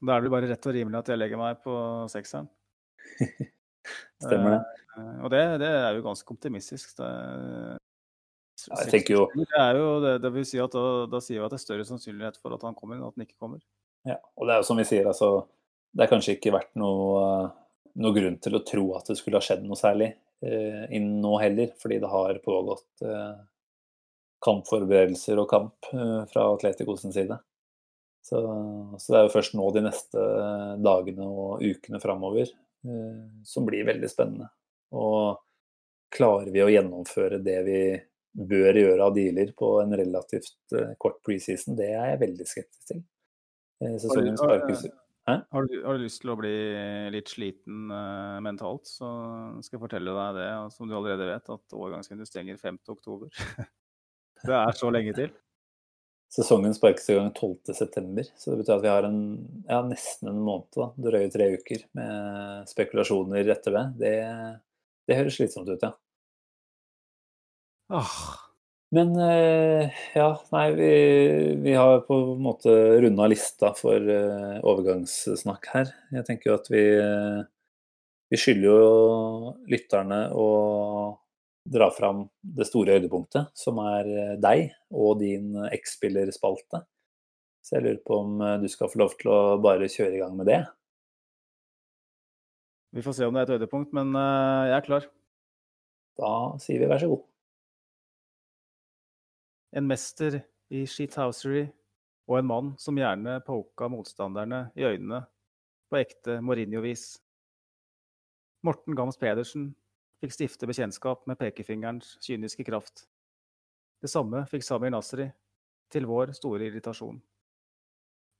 Speaker 3: Da er det bare rett og rimelig at jeg legger meg på sekseren.
Speaker 2: Stemmer det.
Speaker 3: Uh, og det, det, er jo ganske optimistisk. Det,
Speaker 2: ja, jeg tenker jo
Speaker 3: Det er jo det, det vil si at da, da sier vi at det er større sannsynlighet for at han kommer enn at han ikke kommer.
Speaker 2: Ja, og det er jo som vi sier, altså Det har kanskje ikke vært noe, noe grunn til å tro at det skulle ha skjedd noe særlig eh, innen nå heller, fordi det har pågått eh, kampforberedelser og kamp eh, fra Atleticos side. Så, så, det er jo først nå de neste dagene og ukene framover eh, som blir veldig spennende. Og klarer vi å gjennomføre det vi bør gjøre av dealer på en relativt eh, kort preseason, det er jeg veldig skeptisk til.
Speaker 3: Eh, sesongen sparkes har du, har du, lyst til å bli litt sliten uh, mentalt, så skal jeg fortelle deg det, som du allerede vet, at overgangsvinduet stenger 5.10. det er så lenge til.
Speaker 2: Sesongen sparkes i gang 12.9, så det betyr at vi har en, ja, nesten en måned, da, drøye tre uker med spekulasjoner etter det. Det, det høres slitsomt ut, ja.
Speaker 3: Oh.
Speaker 2: Men eh, ja, nei, vi, vi, har på en måte runda lista for uh, overgangssnakk her. Jeg tenker jo at vi, vi skylder jo lytterne å dra fram det store høydepunktet, som er eh, deg og din X-spillerspalte. Så jeg lurer på om eh, du skal få lov til å bare kjøre i gang med det?
Speaker 3: Vi får se om det er et høydepunkt, men eh, jeg er klar.
Speaker 2: Da sier vi vær så god.
Speaker 3: En mester i shithousery og en mann som gjerne poka motstanderne i øynene på ekte Mourinho-vis. Morten Gams Pedersen fikk stifte bekjentskap med pekefingerens kyniske kraft. Det samme fikk Samir Nasri, til vår store irritasjon.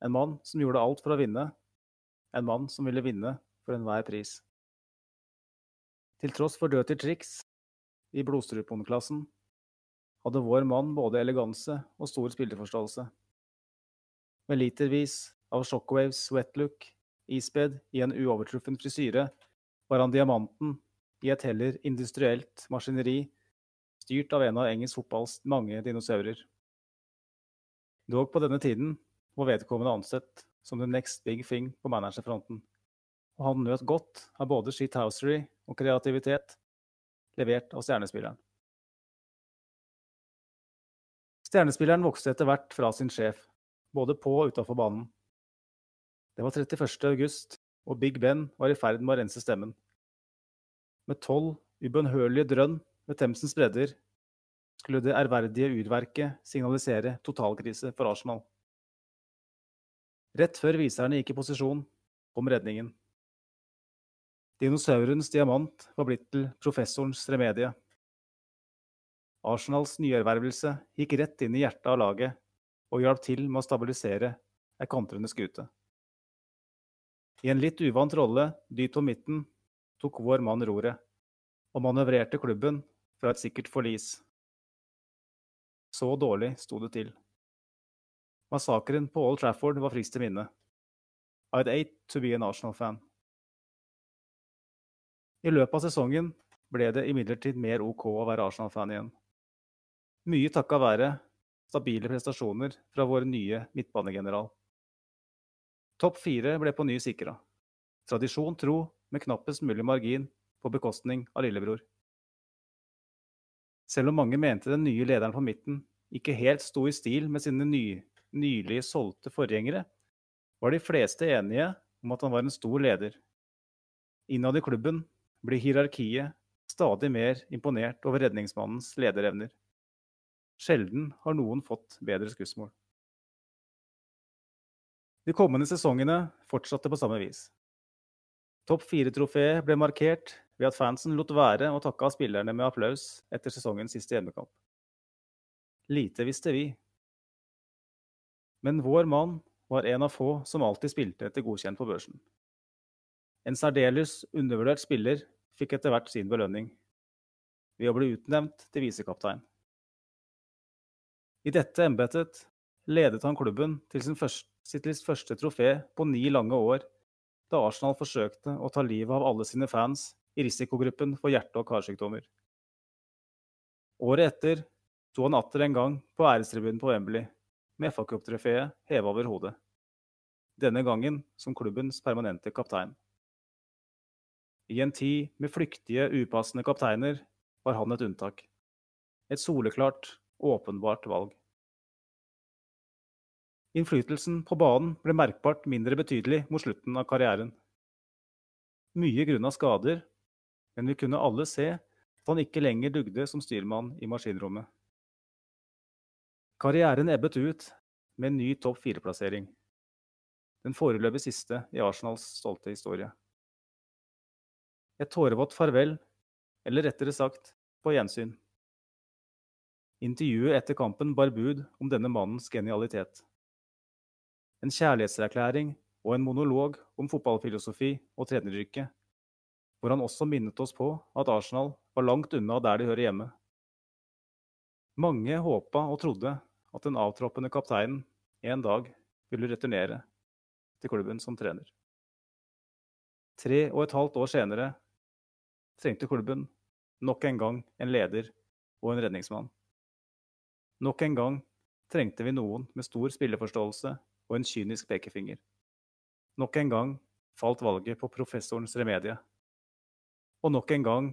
Speaker 3: En mann som gjorde alt for å vinne, en mann som ville vinne for enhver pris. Til tross for dirty triks i blodstruponklassen hadde vår mann både eleganse og stor spillerforståelse. Med litervis av Shockwaves wetlook ispedd i en uovertruffen frisyre var han diamanten i et heller industrielt maskineri styrt av en av engelsk fotballs mange dinosaurer. Dog på denne tiden var vedkommende ansett som the next big thing på managerfronten, og han nøt godt av både shithousery og kreativitet levert av stjernespilleren. Stjernespilleren vokste etter hvert fra sin sjef, både på og utafor banen. Det var 31. august, og Big Ben var i ferd med å rense stemmen med tolv ubønnhørlige drønn ved Themsens bredder, skulle det ærverdige urverket signalisere totalkrise for Arsenal. Rett før viserne gikk i posisjon, kom redningen. Dinosaurens diamant var blitt til professorens remedie. Arsenals nyervervelse gikk rett inn i hjertet av laget og hjalp til med å stabilisere ei kontrende skute. I en litt uvant rolle dypt på midten tok vår mann roret og manøvrerte klubben fra et sikkert forlis. Så dårlig sto det til. Massakren på Old Trafford var friskt til minne. I'd hate to be an Arsenal-fan. I løpet av sesongen ble det imidlertid mer OK å være Arsenal-fan igjen. Mye takka være stabile prestasjoner fra vår nye midtbanegeneral. Topp fire ble på ny sikra. Tradisjon tro med knappest mulig margin på bekostning av lillebror. Selv om mange mente den nye lederen på midten ikke helt sto i stil med sine ny, nylig solgte forgjengere, var de fleste enige om at han var en stor leder. Innad i klubben blir hierarkiet stadig mer imponert over redningsmannens lederevner. Sjelden har noen fått bedre skussmål. De kommende sesongene fortsatte på samme vis. Topp fire-trofeet ble markert ved at fansen lot være å takke av spillerne med applaus etter sesongens siste hjemmekamp. Lite visste vi. Men vår mann var en av få som alltid spilte etter godkjent på børsen. En særdeles undervurdert spiller fikk etter hvert sin belønning, ved å bli utnevnt til visekaptein. I dette embetet ledet han klubben til første, sitt første trofé på ni lange år, da Arsenal forsøkte å ta livet av alle sine fans i risikogruppen for hjerte- og karsykdommer. Året etter sto han atter en gang på ærestribunen på Wembley med FA-cuptrofeet heva over hodet. Denne gangen som klubbens permanente kaptein. I en tid med flyktige, upassende kapteiner var han et unntak. Et soleklart, åpenbart valg. Innflytelsen på banen ble merkbart mindre betydelig mot slutten av karrieren. Mye grunna skader, men vi kunne alle se at han ikke lenger dugde som styrmann i maskinrommet. Karrieren ebbet ut med en ny topp fire-plassering. Den foreløpig siste i Arsenals stolte historie. Et tårevått farvel, eller rettere sagt på gjensyn. Intervjuet etter kampen bar bud om denne mannens genialitet. En kjærlighetserklæring og en monolog om fotballfilosofi og treneryrket, hvor han også minnet oss på at Arsenal var langt unna der de hører hjemme. Mange håpa og trodde at den avtroppende kapteinen en dag ville returnere til klubben som trener. Tre og et halvt år senere trengte klubben nok en gang en leder og en redningsmann. Nok en gang trengte vi noen med stor spilleforståelse og en kynisk pekefinger. Nok en gang falt valget på professorens remedie. Og nok en gang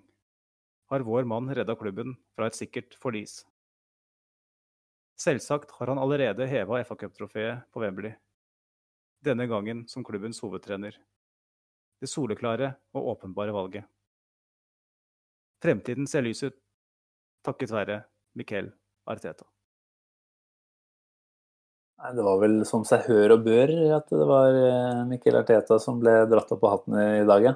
Speaker 3: har vår mann redda klubben fra et sikkert forlis. Selvsagt har han allerede heva FA-cuptrofeet på Wembley, denne gangen som klubbens hovedtrener. Det soleklare og åpenbare valget. Fremtiden ser lys ut, takket være Miquel Arteta.
Speaker 2: Nei, Det var vel som seg hør og bør at det var Mikkel Arteta som ble dratt opp på hatten i dag.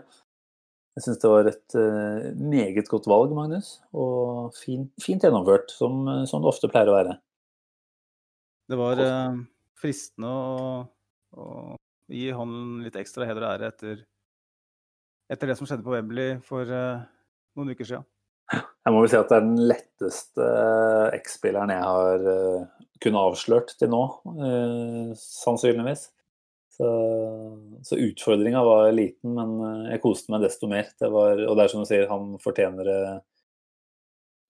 Speaker 2: Jeg syns det var et uh, meget godt valg, Magnus. Og fint, fint gjennomført, som, som, det ofte pleier å være.
Speaker 3: Det var eh, fristende å, å, gi han litt ekstra heder og ære etter, etter, det som skjedde på Wembley for eh, noen uker siden.
Speaker 2: Jeg må vel si at det er den letteste X-spilleren jeg har kunnet avslørt til nå, sannsynligvis. Så, så utfordringa var liten, men jeg koste meg desto mer. Det var, og det er som du sier, han fortjener det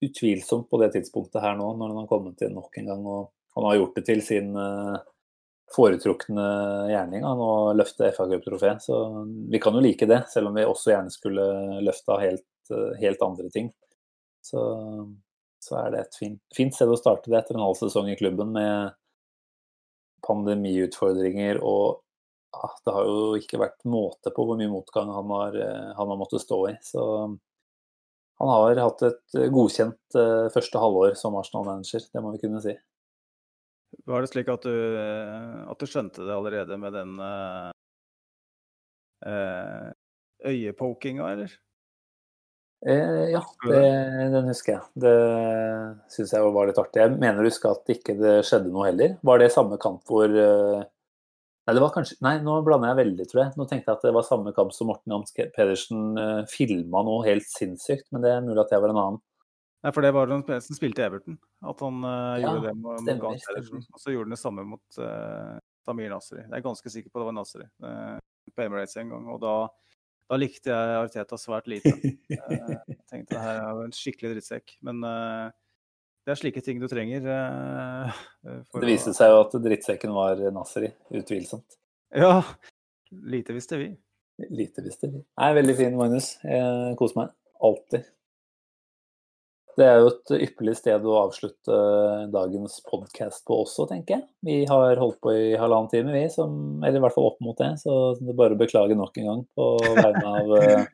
Speaker 2: utvilsomt på det tidspunktet her nå, når han har kommet inn nok en gang og han har gjort det til sin eh, foretrukne gjerning han å løfte FA-cuptrofé. Så vi kan jo like det, selv om vi også gjerne skulle løfta helt, eh, helt andre ting. Så, så, er det et fint, fint, sted å starte det etter en halv sesong i klubben med pandemiutfordringer og ah, det har jo ikke vært måte på hvor mye motgang han har, eh, han har måttet stå i. Så han har hatt et godkjent første halvår som Arsenal-manager, det må vi kunne si.
Speaker 3: Var det slik at du, at du skjønte det allerede med den uh, øyepokinga, eller?
Speaker 2: Eh, ja, det, den husker jeg. Det syns jeg var litt artig. Jeg mener å huske at ikke det skjedde noe heller. Var det samme kamp hvor, uh, Nei, det var kanskje, nei, nå blander jeg veldig, tror jeg. Nå tenkte jeg at det var samme kamp som Morten Hans Pedersen uh, filma noe helt sinnssykt, men det er mulig at jeg var en annen.
Speaker 3: Nei, for det var den som spilte Everton. At han uh,
Speaker 2: Ja,
Speaker 3: gjorde det mot, mot Gans Pedersen. Og så gjorde han det samme mot uh, Samir Nasri. Jeg er ganske sikker på at det var Nasri uh, på Emirates en gang. Og da, da likte jeg Arteta svært lite. Eh, jeg tenkte det her er en skikkelig drittsekk. Men eh, det er slike ting du trenger. eh, for
Speaker 2: Det viste seg jo at drittsekken var Nasri, utvilsomt.
Speaker 3: Ja. Lite visste vi.
Speaker 2: Lite visste vi. Nei, veldig fin, Magnus. Jeg koser meg. Alltid. Det er jo et ypperlig sted å avslutte dagens podkast på også, tenker jeg. Vi har holdt på i halvannen time, vi, som, eller i hvert fall opp mot det. Så det er bare å beklage nok en gang på vegne av, eh,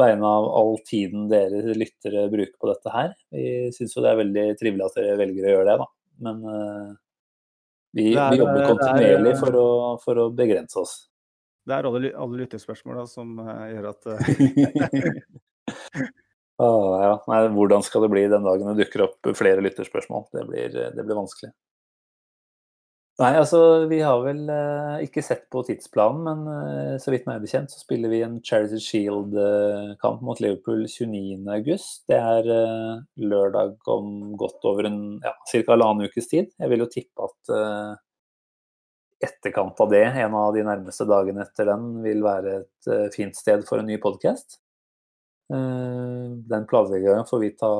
Speaker 2: vegne av all tiden dere lyttere bruker på dette her. Vi syns jo det er veldig trivelig at dere velger å gjøre det, da. Men uh, vi,
Speaker 3: er-
Speaker 2: vi jobber
Speaker 3: kontinuerlig er-
Speaker 2: for å, for å begrense oss.
Speaker 3: Det er alle, alle lyttespørsmåla som eh, gjør at eh,
Speaker 2: Ah, ja. Nei, hvordan skal det bli den dagen det dukker opp flere lytterspørsmål? Det blir, det blir vanskelig. Nei, altså vi har vel eh, ikke sett på tidsplanen, men eh, så vidt meg bekjent så spiller vi en Charity Shield-kamp mot Liverpool 29.8. Det er eh, lørdag om godt over en ja, ca. halvannen ukes tid. Jeg vil jo tippe at eh, etterkant av det, en av de nærmeste dagene etter den, vil være et eh, fint sted for en ny podkast. Eh, Den planleggingen får vi ta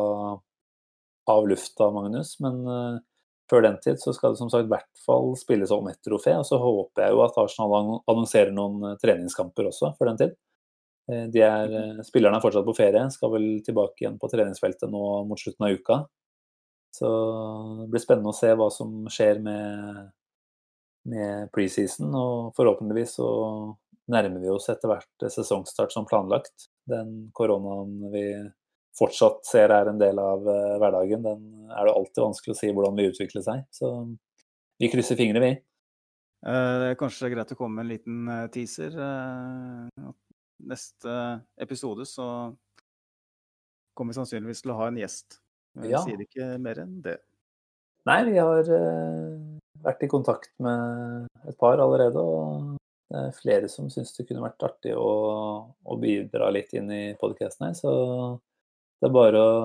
Speaker 2: av lufta, Magnus. Men eh, før den tid så skal det som sagt i hvert fall spilles om ett trofé. Og så håper jeg jo at Arsenal annonserer noen eh, treningskamper også før den tid. De er, eh, spillerne er fortsatt på ferie, skal vel tilbake igjen på treningsfeltet nå mot slutten av uka. Så det blir spennende å se hva som skjer med, med preseason. Og forhåpentligvis så nærmer vi oss etter hvert sesongstart som planlagt. Den koronaen vi fortsatt ser er en del av eh, hverdagen, den er det alltid vanskelig å si hvordan vil utvikle seg. Så vi krysser fingre, vi.
Speaker 3: Eh, Det er kanskje greit å komme med en liten eh, teaser. Neste episode så kommer vi sannsynligvis til å ha en gjest. Men
Speaker 2: Ja.
Speaker 3: Sier ikke mer enn det.
Speaker 2: Nei, vi har vært i kontakt med et par allerede, og det er flere som syns det kunne vært artig å, å bidra litt inn i podkasten her. Så det er bare å,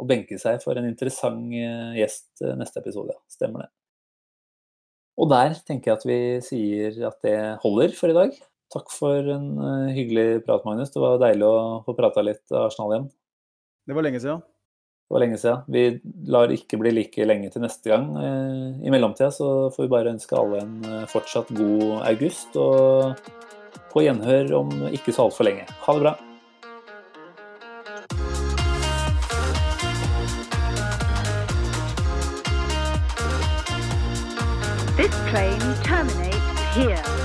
Speaker 2: å benke seg for en interessant eh, gjest eh, neste episode. Ja. Stemmer det. Og der tenker jeg at vi sier at det holder for i dag. Takk for en eh, hyggelig prat, Magnus. Det var deilig å få prata litt Arsenal igjen.
Speaker 3: Det var lenge siden.
Speaker 2: Det var lenge siden. Vi lar ikke bli like lenge til neste gang. Eh, I mellomtida så får vi bare ønske alle en eh, fortsatt god august, og på gjenhør om ikke så altfor lenge. Ha det bra.
Speaker 4: This train terminates here.